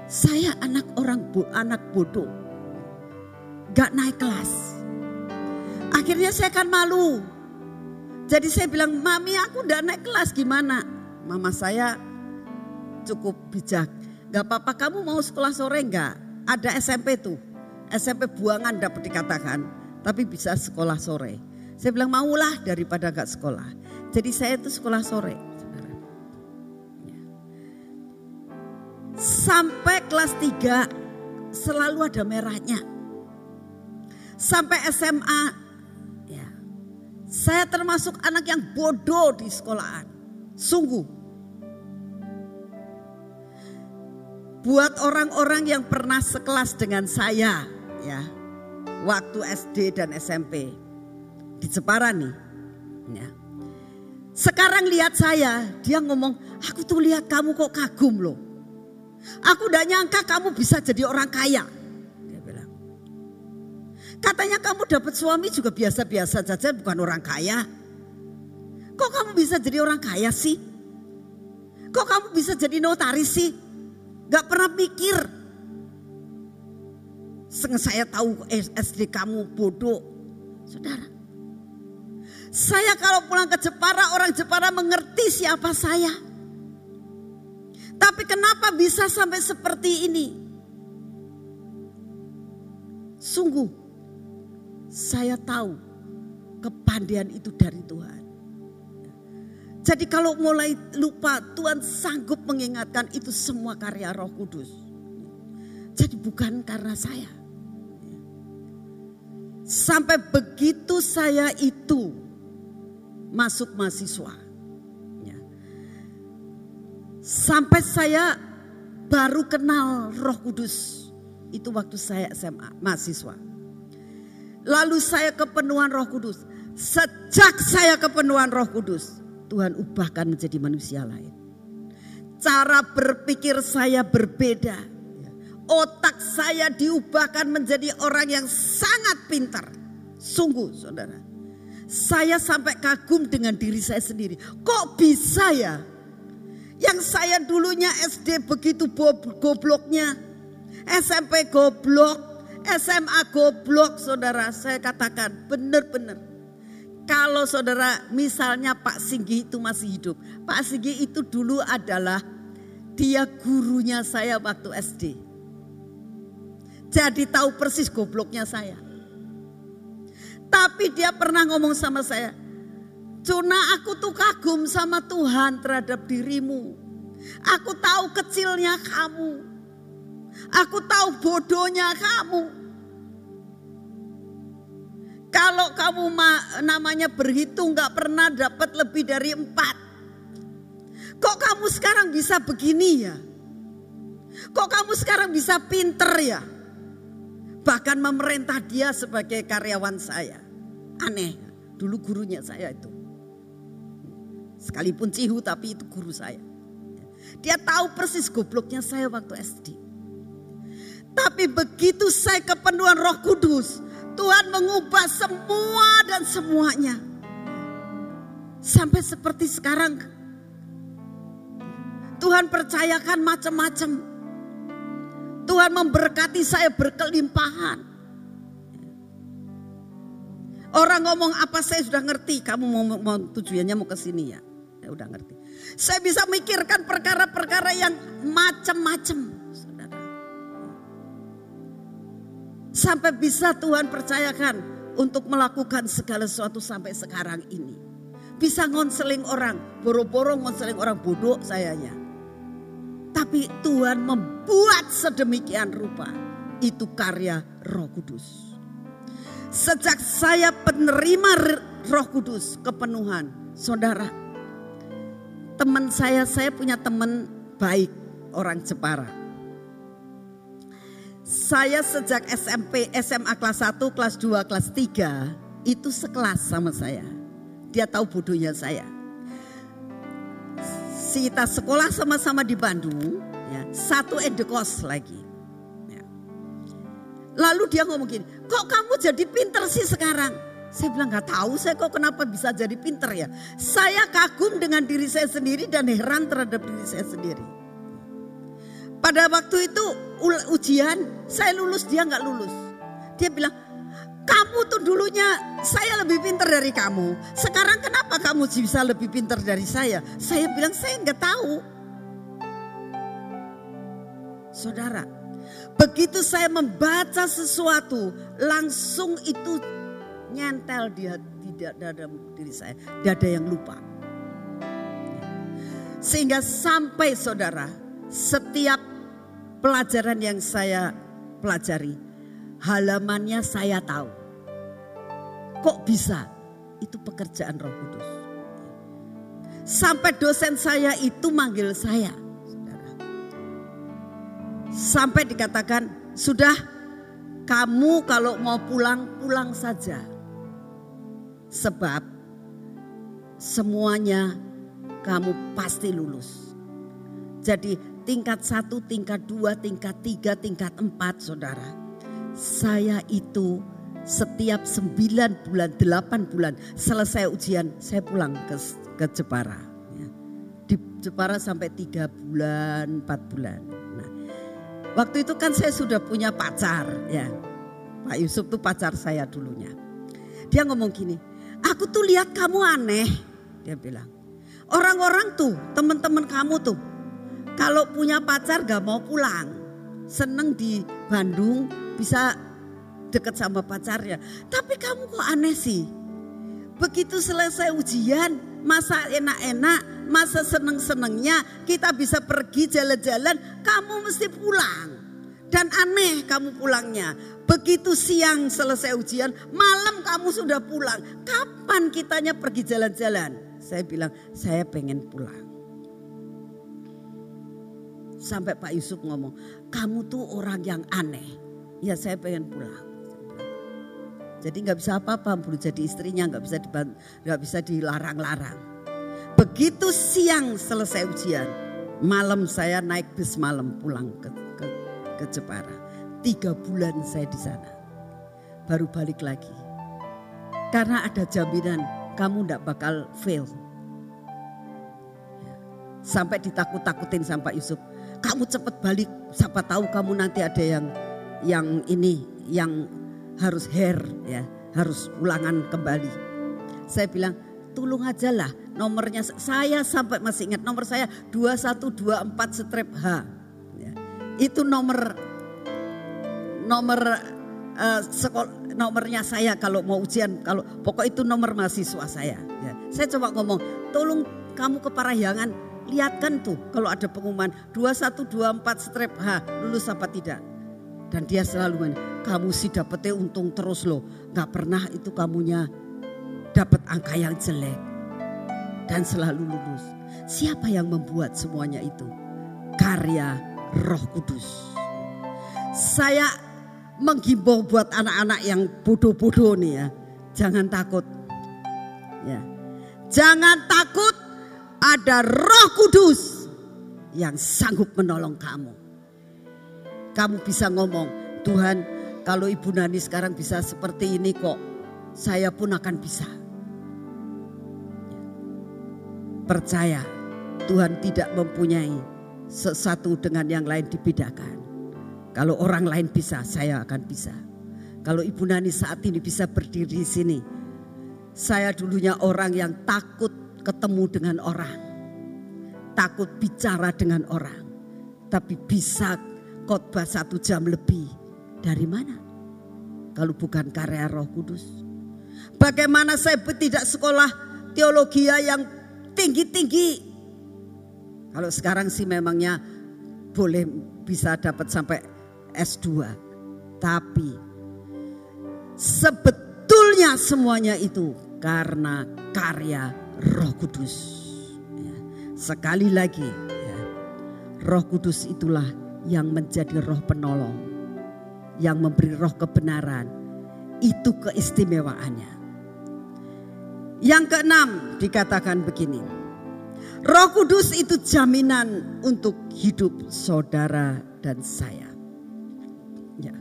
Saya anak orang anak bodoh. Gak naik kelas. Akhirnya saya kan malu. Jadi saya bilang, mami aku udah naik kelas gimana? Mama saya cukup bijak. Gak apa-apa kamu mau sekolah sore enggak? Ada SMP tuh. SMP buangan dapat dikatakan. Tapi bisa sekolah sore. Saya bilang maulah daripada gak sekolah. Jadi saya itu sekolah sore. Ya. Sampai kelas 3 selalu ada merahnya. Sampai SMA saya termasuk anak yang bodoh di sekolahan. Sungguh. Buat orang-orang yang pernah sekelas dengan saya ya. Waktu SD dan SMP. Di Jepara nih. Ya. Sekarang lihat saya, dia ngomong, aku tuh lihat kamu kok kagum loh. Aku udah nyangka kamu bisa jadi orang kaya. Katanya kamu dapat suami juga biasa-biasa saja bukan orang kaya. Kok kamu bisa jadi orang kaya sih? Kok kamu bisa jadi notaris sih? Gak pernah mikir. Saya tahu SD kamu bodoh. Saudara. Saya kalau pulang ke Jepara, orang Jepara mengerti siapa saya. Tapi kenapa bisa sampai seperti ini? Sungguh saya tahu kepandaian itu dari Tuhan. Jadi kalau mulai lupa Tuhan sanggup mengingatkan itu semua karya roh kudus. Jadi bukan karena saya. Sampai begitu saya itu masuk mahasiswa. Ya. Sampai saya baru kenal roh kudus. Itu waktu saya SMA, mahasiswa. Lalu saya kepenuhan roh kudus. Sejak saya kepenuhan roh kudus. Tuhan ubahkan menjadi manusia lain. Cara berpikir saya berbeda. Otak saya diubahkan menjadi orang yang sangat pintar. Sungguh saudara. Saya sampai kagum dengan diri saya sendiri. Kok bisa ya? Yang saya dulunya SD begitu gobloknya. SMP goblok. SMA goblok saudara saya katakan benar-benar. Kalau saudara misalnya Pak Singgi itu masih hidup. Pak Singgi itu dulu adalah dia gurunya saya waktu SD. Jadi tahu persis gobloknya saya. Tapi dia pernah ngomong sama saya. Cuna aku tuh kagum sama Tuhan terhadap dirimu. Aku tahu kecilnya kamu. Aku tahu bodohnya kamu. Kalau kamu namanya berhitung gak pernah dapat lebih dari empat. Kok kamu sekarang bisa begini ya? Kok kamu sekarang bisa pinter ya? Bahkan memerintah dia sebagai karyawan saya. Aneh, dulu gurunya saya itu. Sekalipun cihu tapi itu guru saya. Dia tahu persis gobloknya saya waktu SD. Tapi begitu saya kepenuhan roh kudus. Tuhan mengubah semua dan semuanya. Sampai seperti sekarang. Tuhan percayakan macam-macam. Tuhan memberkati saya berkelimpahan. Orang ngomong apa saya sudah ngerti. Kamu mau, mau tujuannya mau ke sini ya. Ya udah ngerti. Saya bisa mikirkan perkara-perkara yang macam-macam. Sampai bisa Tuhan percayakan untuk melakukan segala sesuatu sampai sekarang ini. Bisa ngonseling orang, boro-boro ngonseling orang bodoh sayanya. Tapi Tuhan membuat sedemikian rupa. Itu karya roh kudus. Sejak saya penerima roh kudus kepenuhan. Saudara, teman saya, saya punya teman baik orang Jepara saya sejak SMP, SMA kelas 1, kelas 2, kelas 3 itu sekelas sama saya. Dia tahu bodohnya saya. kita sekolah sama-sama di Bandung, ya, satu endekos lagi. Ya. Lalu dia ngomong gini, kok kamu jadi pinter sih sekarang? Saya bilang nggak tahu saya kok kenapa bisa jadi pinter ya. Saya kagum dengan diri saya sendiri dan heran terhadap diri saya sendiri. Pada waktu itu ujian saya lulus dia nggak lulus. Dia bilang kamu tuh dulunya saya lebih pinter dari kamu. Sekarang kenapa kamu bisa lebih pinter dari saya? Saya bilang saya nggak tahu. Saudara, begitu saya membaca sesuatu, langsung itu nyentel di tidak dalam diri saya. Tidak ada yang lupa. Sehingga sampai saudara, setiap pelajaran yang saya pelajari, halamannya saya tahu. Kok bisa? Itu pekerjaan Roh Kudus. Sampai dosen saya itu manggil saya, saudara. Sampai dikatakan, sudah kamu kalau mau pulang, pulang saja. Sebab semuanya kamu pasti lulus. Jadi tingkat satu, tingkat dua, tingkat tiga, tingkat empat saudara. Saya itu setiap sembilan bulan, delapan bulan selesai ujian saya pulang ke, ke Jepara. Ya. Di Jepara sampai tiga bulan, empat bulan. Nah, waktu itu kan saya sudah punya pacar ya. Pak Yusuf tuh pacar saya dulunya. Dia ngomong gini, Aku tuh lihat kamu aneh, dia bilang. Orang-orang tuh, teman-teman kamu tuh, kalau punya pacar gak mau pulang. Seneng di Bandung bisa deket sama pacarnya. Tapi kamu kok aneh sih? Begitu selesai ujian, masa enak-enak, masa seneng-senengnya, kita bisa pergi jalan-jalan, kamu mesti pulang. Dan aneh kamu pulangnya. Begitu siang selesai ujian, malam kamu sudah pulang. Kapan kitanya pergi jalan-jalan? Saya bilang, saya pengen pulang. Sampai Pak Yusuf ngomong, kamu tuh orang yang aneh. Ya saya pengen pulang. Jadi nggak bisa apa-apa, perlu jadi istrinya, nggak bisa nggak bisa dilarang-larang. Begitu siang selesai ujian, malam saya naik bis malam pulang ke, ke, ke Jepara. Tiga bulan saya di sana. Baru balik lagi. Karena ada jaminan kamu tidak bakal fail. Sampai ditakut-takutin sama Pak Yusuf. Kamu cepat balik, siapa tahu kamu nanti ada yang yang ini, yang harus hair ya, harus ulangan kembali. Saya bilang, tolong aja lah nomornya saya sampai masih ingat nomor saya 2124 strip H. Ya. Itu nomor nomor uh, sekol, nomornya saya kalau mau ujian kalau pokok itu nomor mahasiswa saya ya. Saya coba ngomong, tolong kamu ke Parahyangan lihatkan tuh kalau ada pengumuman 2124 strip H lulus apa tidak. Dan dia selalu men, kamu sih dapetnya untung terus loh. Gak pernah itu kamunya dapat angka yang jelek. Dan selalu lulus. Siapa yang membuat semuanya itu? Karya roh kudus. Saya menghimbau buat anak-anak yang bodoh-bodoh nih ya. Jangan takut. Ya. Jangan takut ada Roh Kudus yang sanggup menolong kamu. Kamu bisa ngomong, Tuhan, kalau Ibu Nani sekarang bisa seperti ini kok, saya pun akan bisa. Percaya, Tuhan tidak mempunyai sesuatu dengan yang lain dibedakan. Kalau orang lain bisa, saya akan bisa. Kalau Ibu Nani saat ini bisa berdiri di sini, saya dulunya orang yang takut ketemu dengan orang, takut bicara dengan orang, tapi bisa khotbah satu jam lebih. Dari mana? Kalau bukan karya Roh Kudus. Bagaimana saya tidak sekolah teologi yang tinggi-tinggi? Kalau sekarang sih memangnya boleh bisa dapat sampai S2. Tapi sebetulnya semuanya itu karena karya Roh Kudus. Ya. Sekali lagi, ya, Roh Kudus itulah yang menjadi Roh penolong, yang memberi Roh kebenaran. Itu keistimewaannya. Yang keenam dikatakan begini, Roh Kudus itu jaminan untuk hidup saudara dan saya. Ya.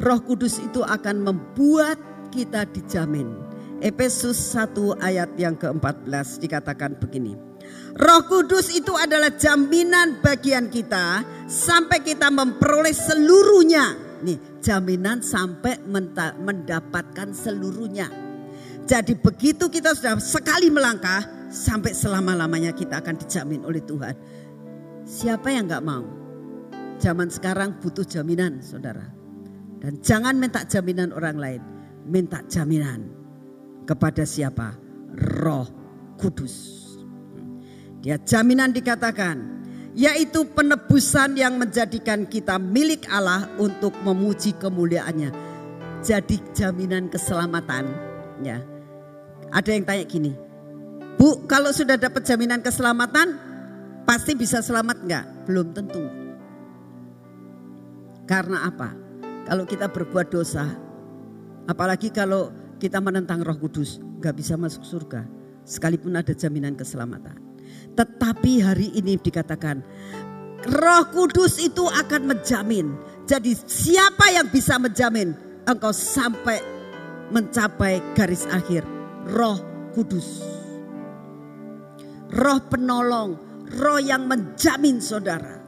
Roh Kudus itu akan membuat kita dijamin. Efesus 1 ayat yang ke-14 dikatakan begini. Roh Kudus itu adalah jaminan bagian kita sampai kita memperoleh seluruhnya. Nih, jaminan sampai mendapatkan seluruhnya. Jadi begitu kita sudah sekali melangkah, sampai selama-lamanya kita akan dijamin oleh Tuhan. Siapa yang nggak mau? Zaman sekarang butuh jaminan, saudara. Dan jangan minta jaminan orang lain, minta jaminan kepada siapa? Roh Kudus. Dia jaminan dikatakan, yaitu penebusan yang menjadikan kita milik Allah untuk memuji kemuliaannya. Jadi jaminan keselamatan. Ya. Ada yang tanya gini, Bu kalau sudah dapat jaminan keselamatan pasti bisa selamat enggak? Belum tentu. Karena apa? Kalau kita berbuat dosa, apalagi kalau kita menentang roh kudus, nggak bisa masuk surga. Sekalipun ada jaminan keselamatan. Tetapi hari ini dikatakan Roh Kudus itu akan menjamin. Jadi siapa yang bisa menjamin engkau sampai mencapai garis akhir? Roh Kudus. Roh penolong, roh yang menjamin saudara.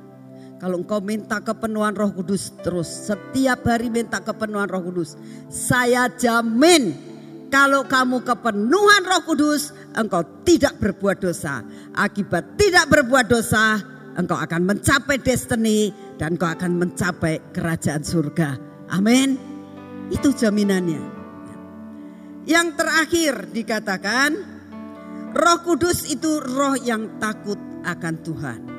Kalau engkau minta kepenuhan roh kudus terus, setiap hari minta kepenuhan roh kudus. Saya jamin kalau kamu kepenuhan roh kudus, engkau tidak berbuat dosa. Akibat tidak berbuat dosa, engkau akan mencapai destiny dan engkau akan mencapai kerajaan surga. Amin. Itu jaminannya. Yang terakhir dikatakan, Roh Kudus itu roh yang takut akan Tuhan.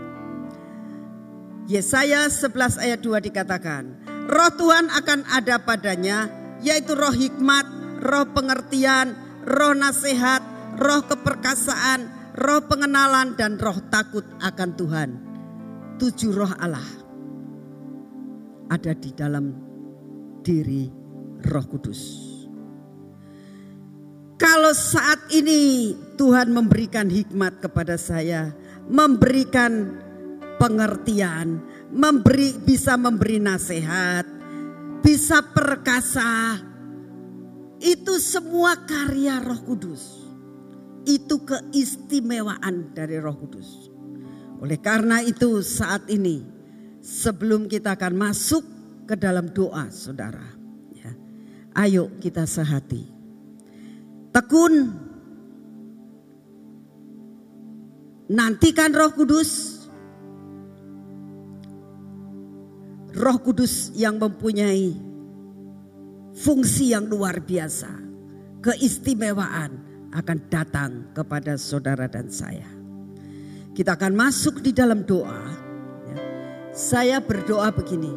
Yesaya 11 ayat 2 dikatakan, Roh Tuhan akan ada padanya, yaitu roh hikmat, roh pengertian, roh nasihat, roh keperkasaan, roh pengenalan dan roh takut akan Tuhan. Tujuh roh Allah ada di dalam diri Roh Kudus. Kalau saat ini Tuhan memberikan hikmat kepada saya, memberikan pengertian, memberi bisa memberi nasihat, bisa perkasa. Itu semua karya Roh Kudus itu keistimewaan dari Roh Kudus. Oleh karena itu saat ini sebelum kita akan masuk ke dalam doa saudara. Ya, ayo kita sehati. Tekun. Nantikan roh kudus. Roh kudus yang mempunyai fungsi yang luar biasa. Keistimewaan akan datang kepada saudara dan saya. Kita akan masuk di dalam doa. Ya. Saya berdoa begini,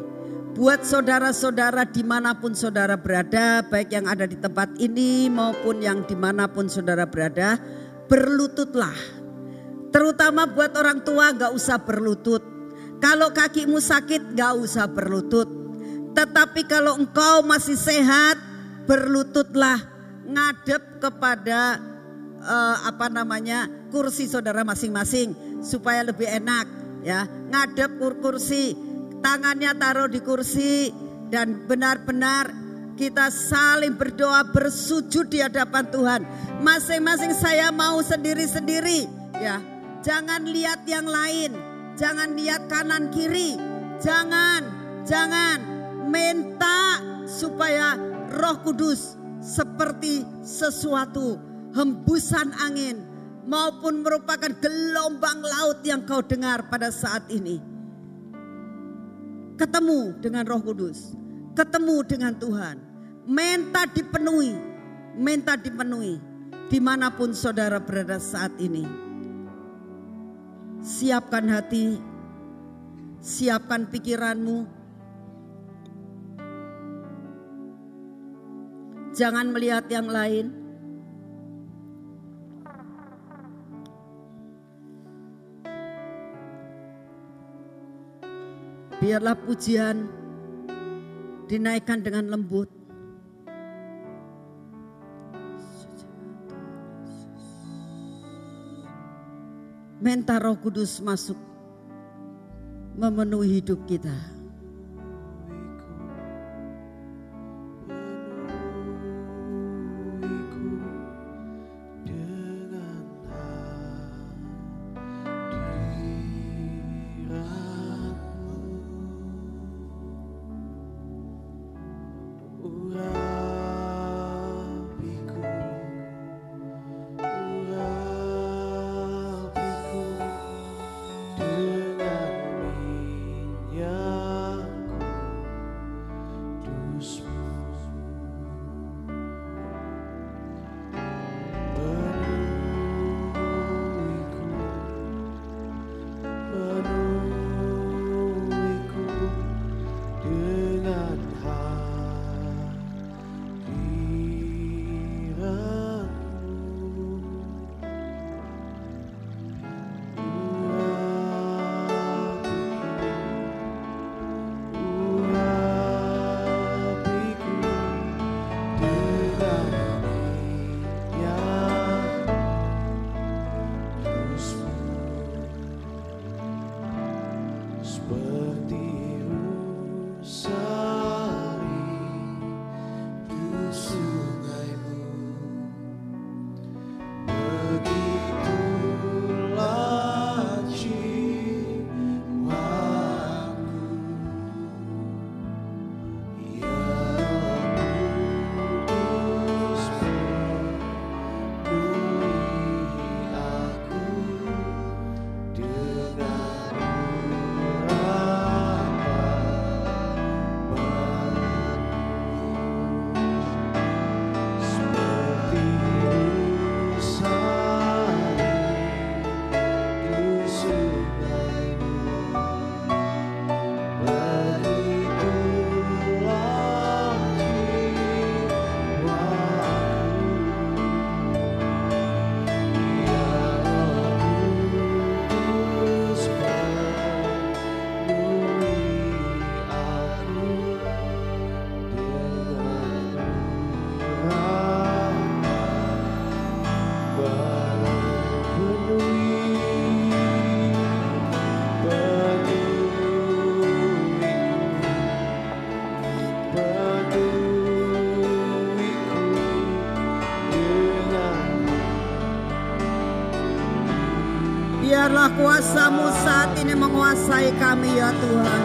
buat saudara-saudara di mana pun saudara berada, baik yang ada di tempat ini maupun yang di mana pun saudara berada, berlututlah. Terutama buat orang tua gak usah berlutut. Kalau kakimu sakit gak usah berlutut. Tetapi kalau engkau masih sehat, berlututlah. Ngadep kepada uh, apa namanya kursi saudara masing-masing supaya lebih enak ya. Ngadep kur kursi tangannya taruh di kursi dan benar-benar kita saling berdoa bersujud di hadapan Tuhan. Masing-masing saya mau sendiri-sendiri ya. Jangan lihat yang lain jangan lihat kanan kiri. Jangan jangan. Minta supaya Roh Kudus seperti sesuatu. Hembusan angin maupun merupakan gelombang laut yang kau dengar pada saat ini. Ketemu dengan Roh Kudus, ketemu dengan Tuhan, minta dipenuhi, minta dipenuhi. Di mana pun saudara berada saat ini. Siapkan hati, siapkan pikiranmu. Jangan melihat yang lain, Biarlah pujian dinaikkan dengan lembut. Minta roh kudus masuk memenuhi hidup kita. Kuasamu saat ini menguasai kami ya Tuhan.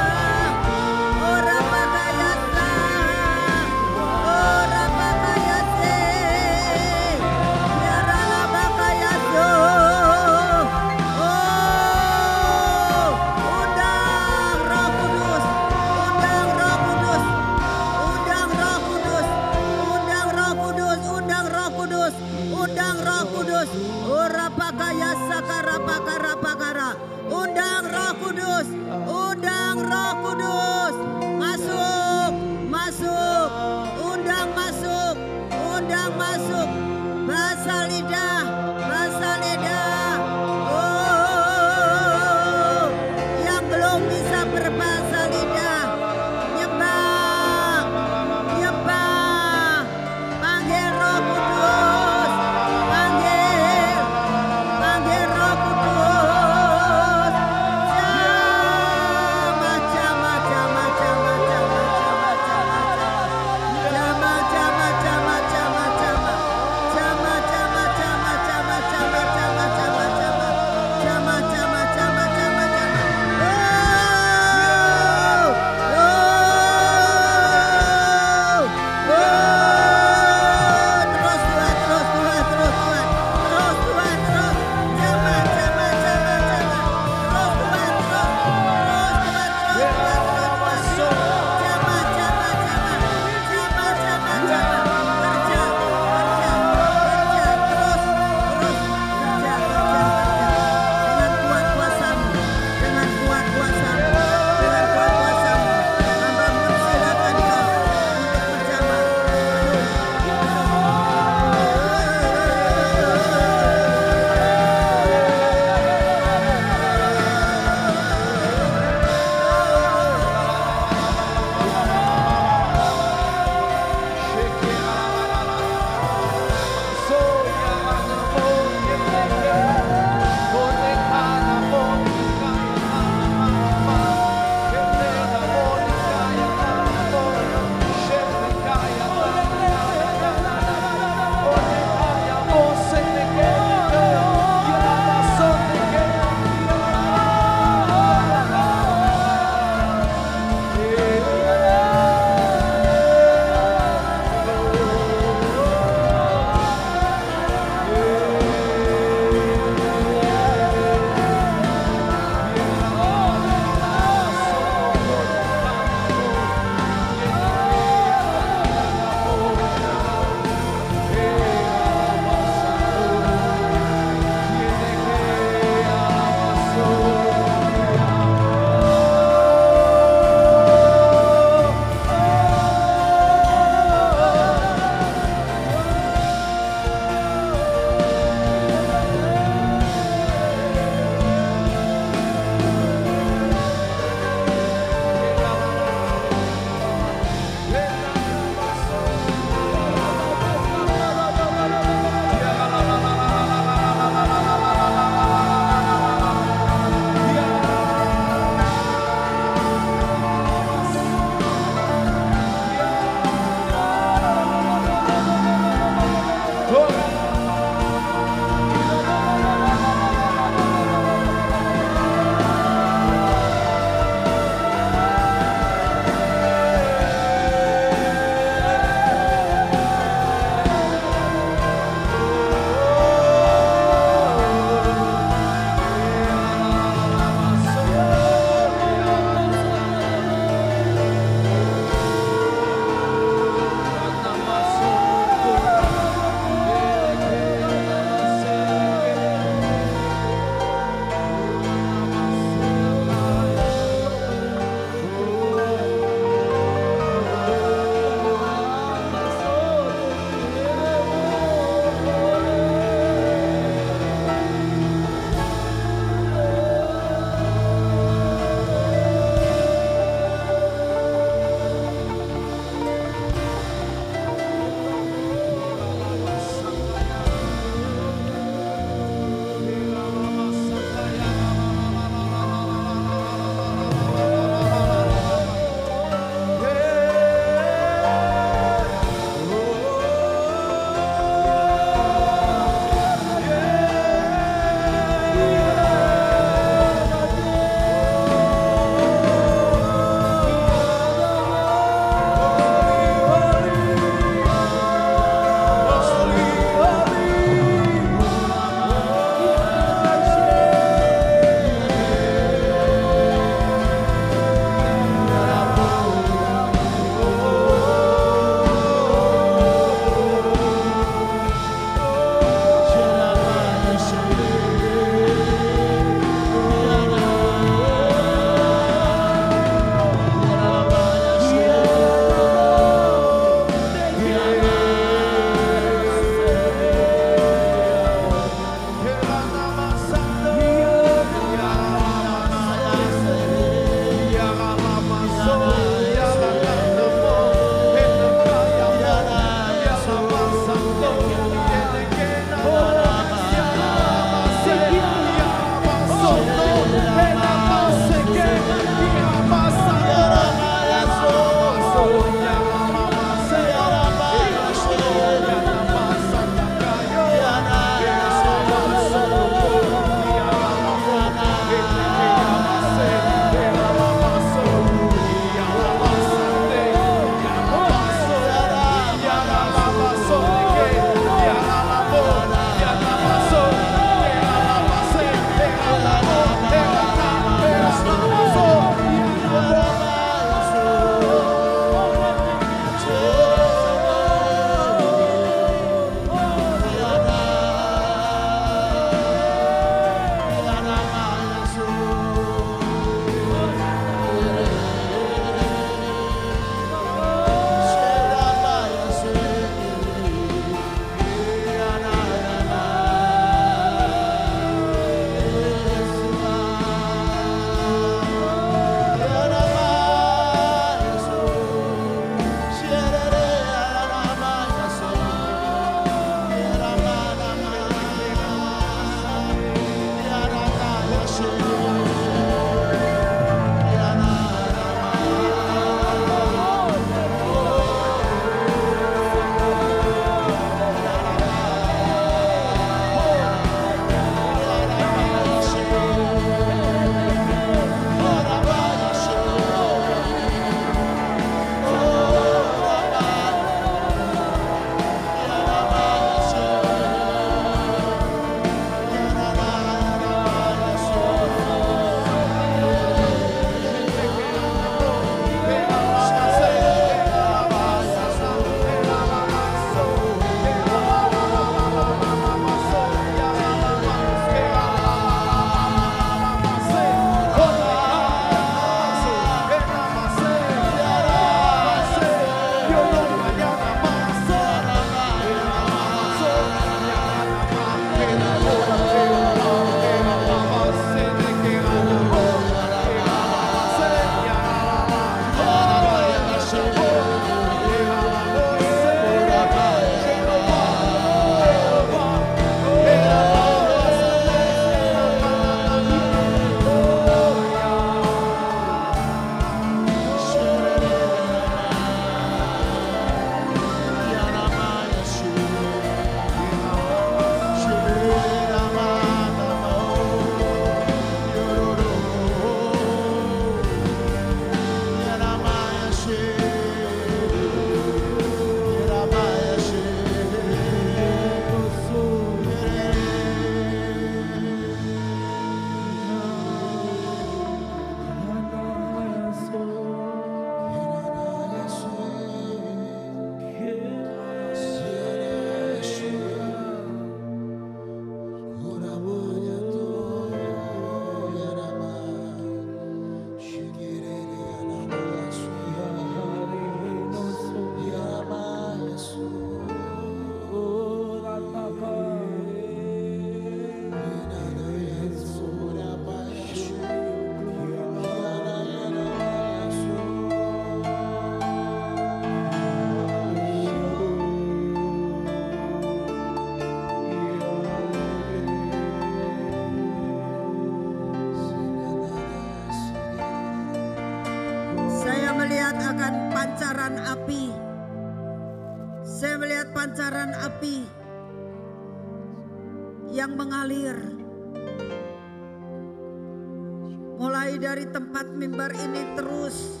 Dari tempat mimbar ini terus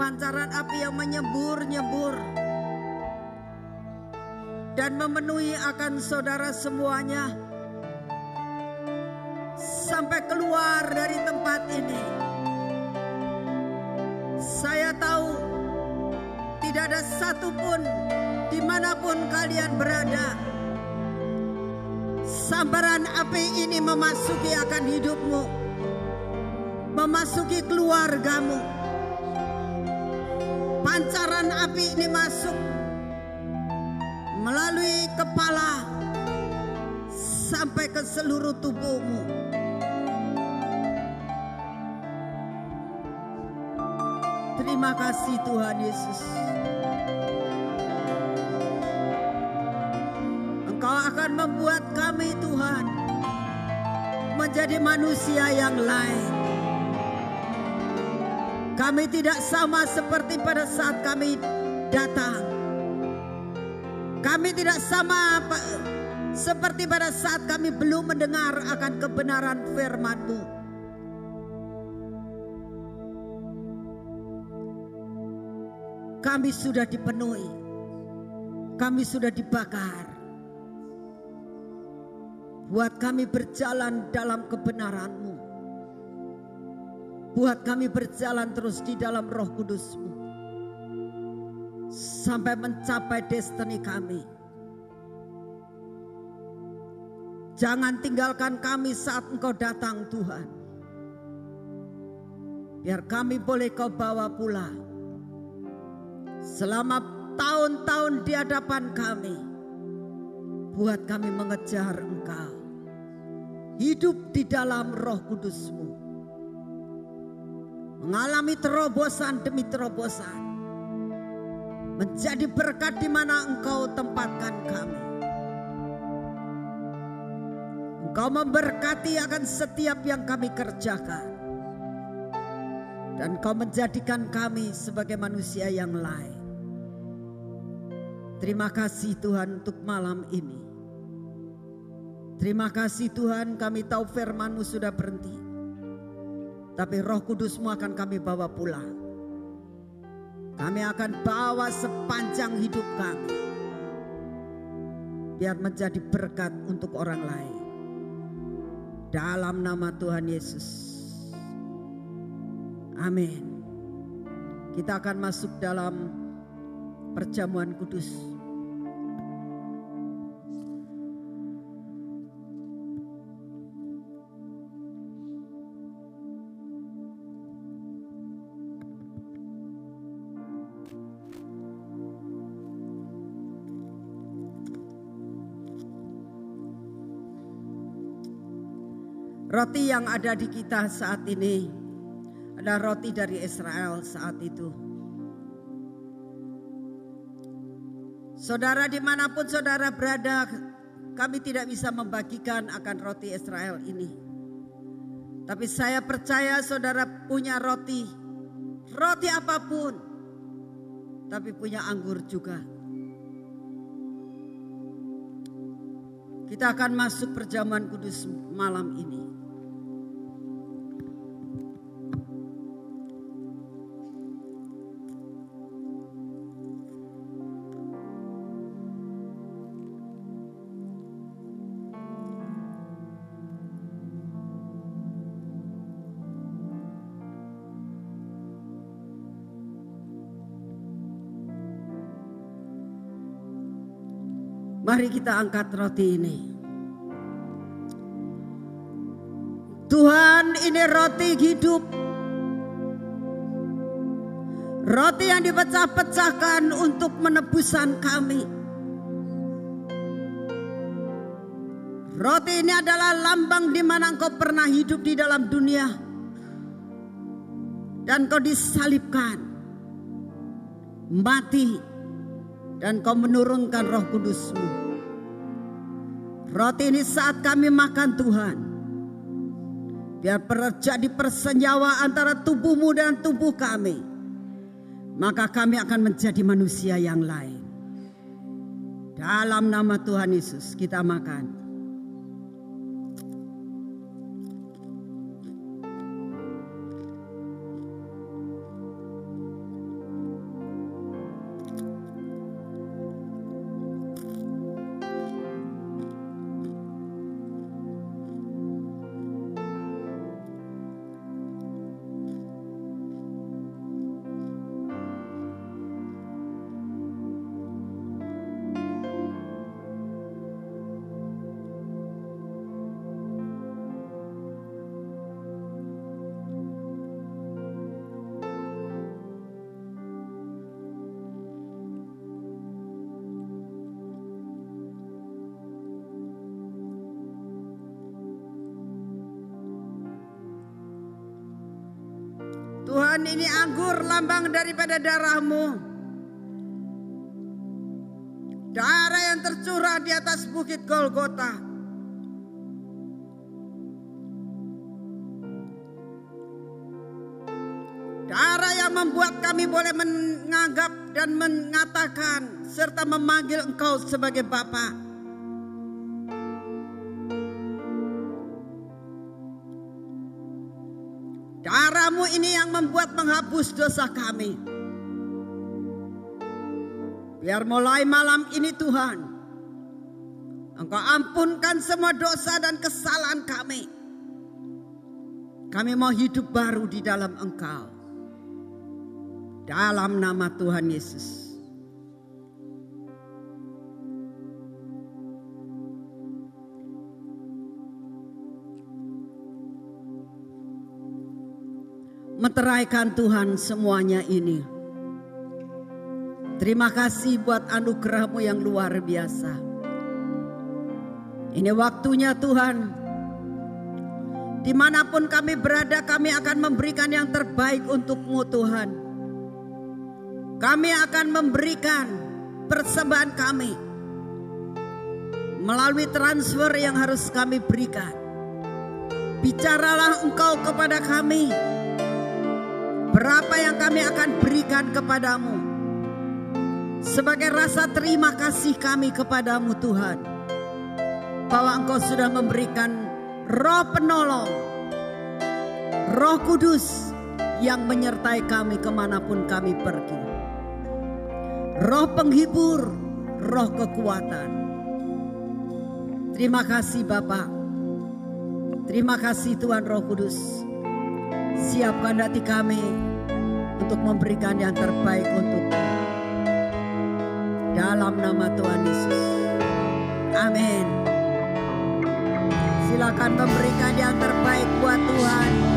pancaran api yang menyembur-nyembur dan memenuhi akan saudara semuanya sampai keluar dari tempat ini. Saya tahu tidak ada satupun di mana pun kalian berada. Sambaran api ini memasuki akan hidupmu. Memasuki keluargamu. Pancaran api ini masuk melalui kepala sampai ke seluruh tubuhmu. Terima kasih Tuhan Yesus. Engkau akan membuat kami Tuhan menjadi manusia yang lain. Kami tidak sama seperti pada saat kami datang. Kami tidak sama seperti pada saat kami belum mendengar akan kebenaran firman-Mu. Kami sudah dipenuhi. Kami sudah dibakar. Buat kami berjalan dalam kebenaran-Mu. Buat kami berjalan terus di dalam roh kudus-Mu sampai mencapai destiny kami. Jangan tinggalkan kami saat Engkau datang Tuhan. Biar kami boleh kau bawa pula. Selama tahun-tahun di hadapan kami. Buat kami mengejar Engkau. Hidup di dalam roh kudusmu. Mengalami terobosan demi terobosan menjadi berkat di mana Engkau tempatkan kami. Engkau memberkati akan setiap yang kami kerjakan. Dan kau menjadikan kami sebagai manusia yang lain. Terima kasih Tuhan untuk malam ini. Terima kasih Tuhan kami tahu firmanmu sudah berhenti. Tapi roh kudusmu akan kami bawa pulang. Kami akan bawa sepanjang hidup kami. Biar menjadi berkat untuk orang lain. Dalam nama Tuhan Yesus. Amin. Kita akan masuk dalam perjamuan kudus. Roti yang ada di kita saat ini adalah roti dari Israel saat itu. Saudara di mana pun saudara berada, kami tidak bisa membagikan akan roti Israel ini. Tapi saya percaya saudara punya roti, roti apa pun, tapi punya anggur juga. Kita akan masuk perjamuan kudus malam ini. Mari kita angkat roti ini. Tuhan ini roti hidup. Roti yang dipecah-pecahkan untuk menebusan kami. Roti ini adalah lambang di mana engkau pernah hidup di dalam dunia. Dan kau disalibkan. Mati dan kau menurunkan roh kudusmu. Roti ini saat kami makan Tuhan. Biar terjadi persenjawa antara tubuhmu dan tubuh kami. maka kami akan menjadi manusia yang lain. Dalam nama Tuhan Yesus kita makan. Tuhan ini anggur lambang daripada darahmu. Darah yang tercurah di atas bukit Golgota. Darah yang membuat kami boleh menganggap dan mengatakan serta memanggil engkau sebagai Bapak. Yang membuat menghapus dosa kami. Biar mulai malam ini Tuhan, Engkau ampunkan semua dosa dan kesalahan kami. Kami mau hidup baru di dalam Engkau. Dalam nama Tuhan Yesus. Meteraikan Tuhan semuanya ini. Terima kasih buat anugerahmu yang luar biasa. Ini waktunya Tuhan. Di mana pun kami berada kami akan memberikan yang terbaik untukmu Tuhan. Kami akan memberikan persembahan kami. Melalui transfer yang harus kami berikan. Bicaralah engkau kepada kami Berapa yang kami akan berikan kepadamu sebagai rasa terima kasih kami kepadamu Tuhan. Bahwa engkau sudah memberikan roh penolong, roh kudus yang menyertai kami ke mana pun kami pergi. Roh penghibur, roh kekuatan. Terima kasih Bapak. Terima kasih Tuhan Roh Kudus. Siapkan hati kami untuk memberikan yang terbaik untuk dalam nama Tuhan Yesus. Amin. Silakan memberikan yang terbaik buat Tuhan.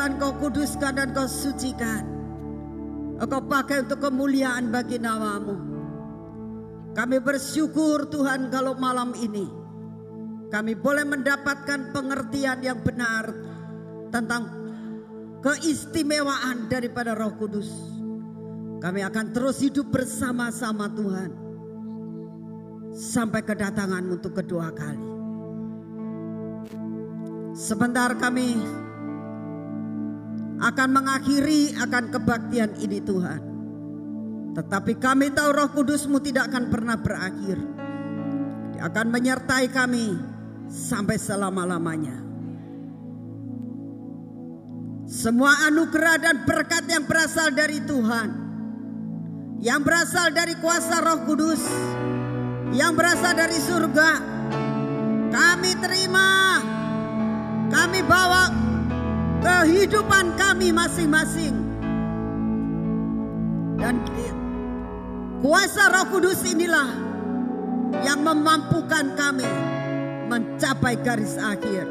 Tuhan kau kuduskan dan kau sucikan. Kau pakai untuk kemuliaan bagi namamu. Kami bersyukur Tuhan kalau malam ini kami boleh mendapatkan pengertian yang benar tentang keistimewaan daripada Roh Kudus. Kami akan terus hidup bersama-sama Tuhan sampai kedatangan untuk kedua kali. Sebentar kami akan mengakhiri akan kebaktian ini Tuhan. Tetapi kami tahu roh kudusmu tidak akan pernah berakhir. Dia akan menyertai kami sampai selama-lamanya. Semua anugerah dan berkat yang berasal dari Tuhan. Yang berasal dari kuasa roh kudus. Yang berasal dari surga. Kami terima. Kami bawa kehidupan kami masing-masing. Dan kuasa roh kudus inilah yang memampukan kami mencapai garis akhir.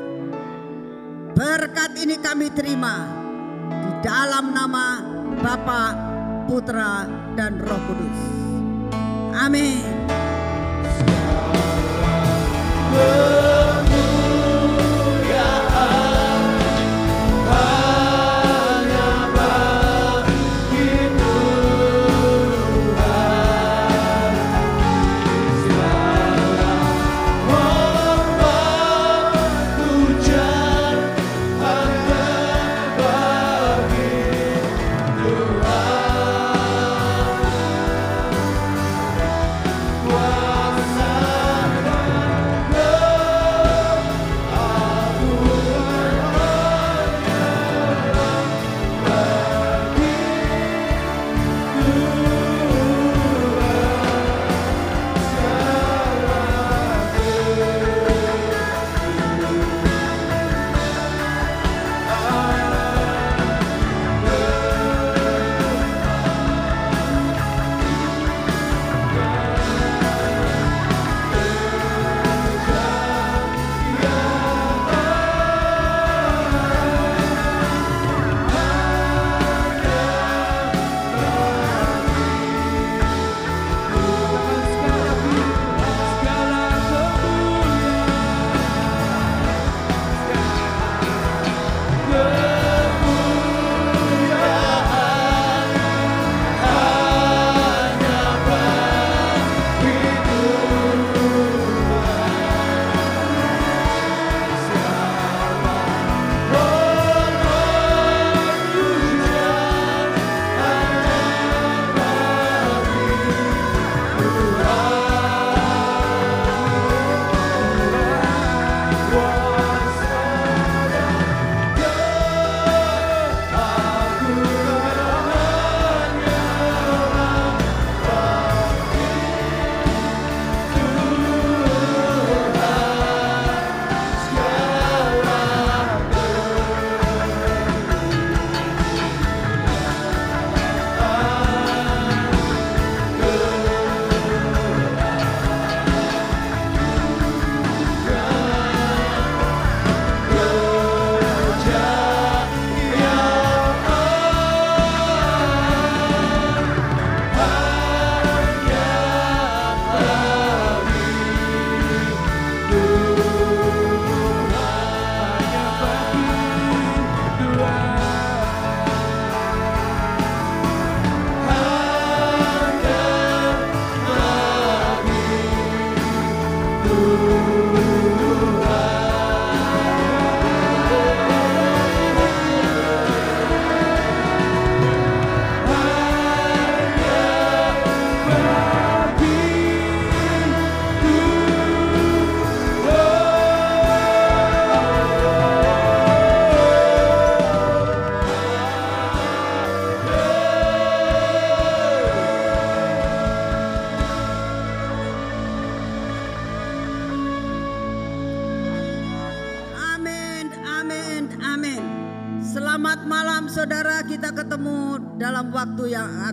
Berkat ini kami terima di dalam nama Bapa, Putra, dan Roh Kudus. Amin.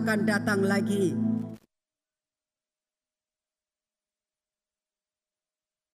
Akan datang lagi.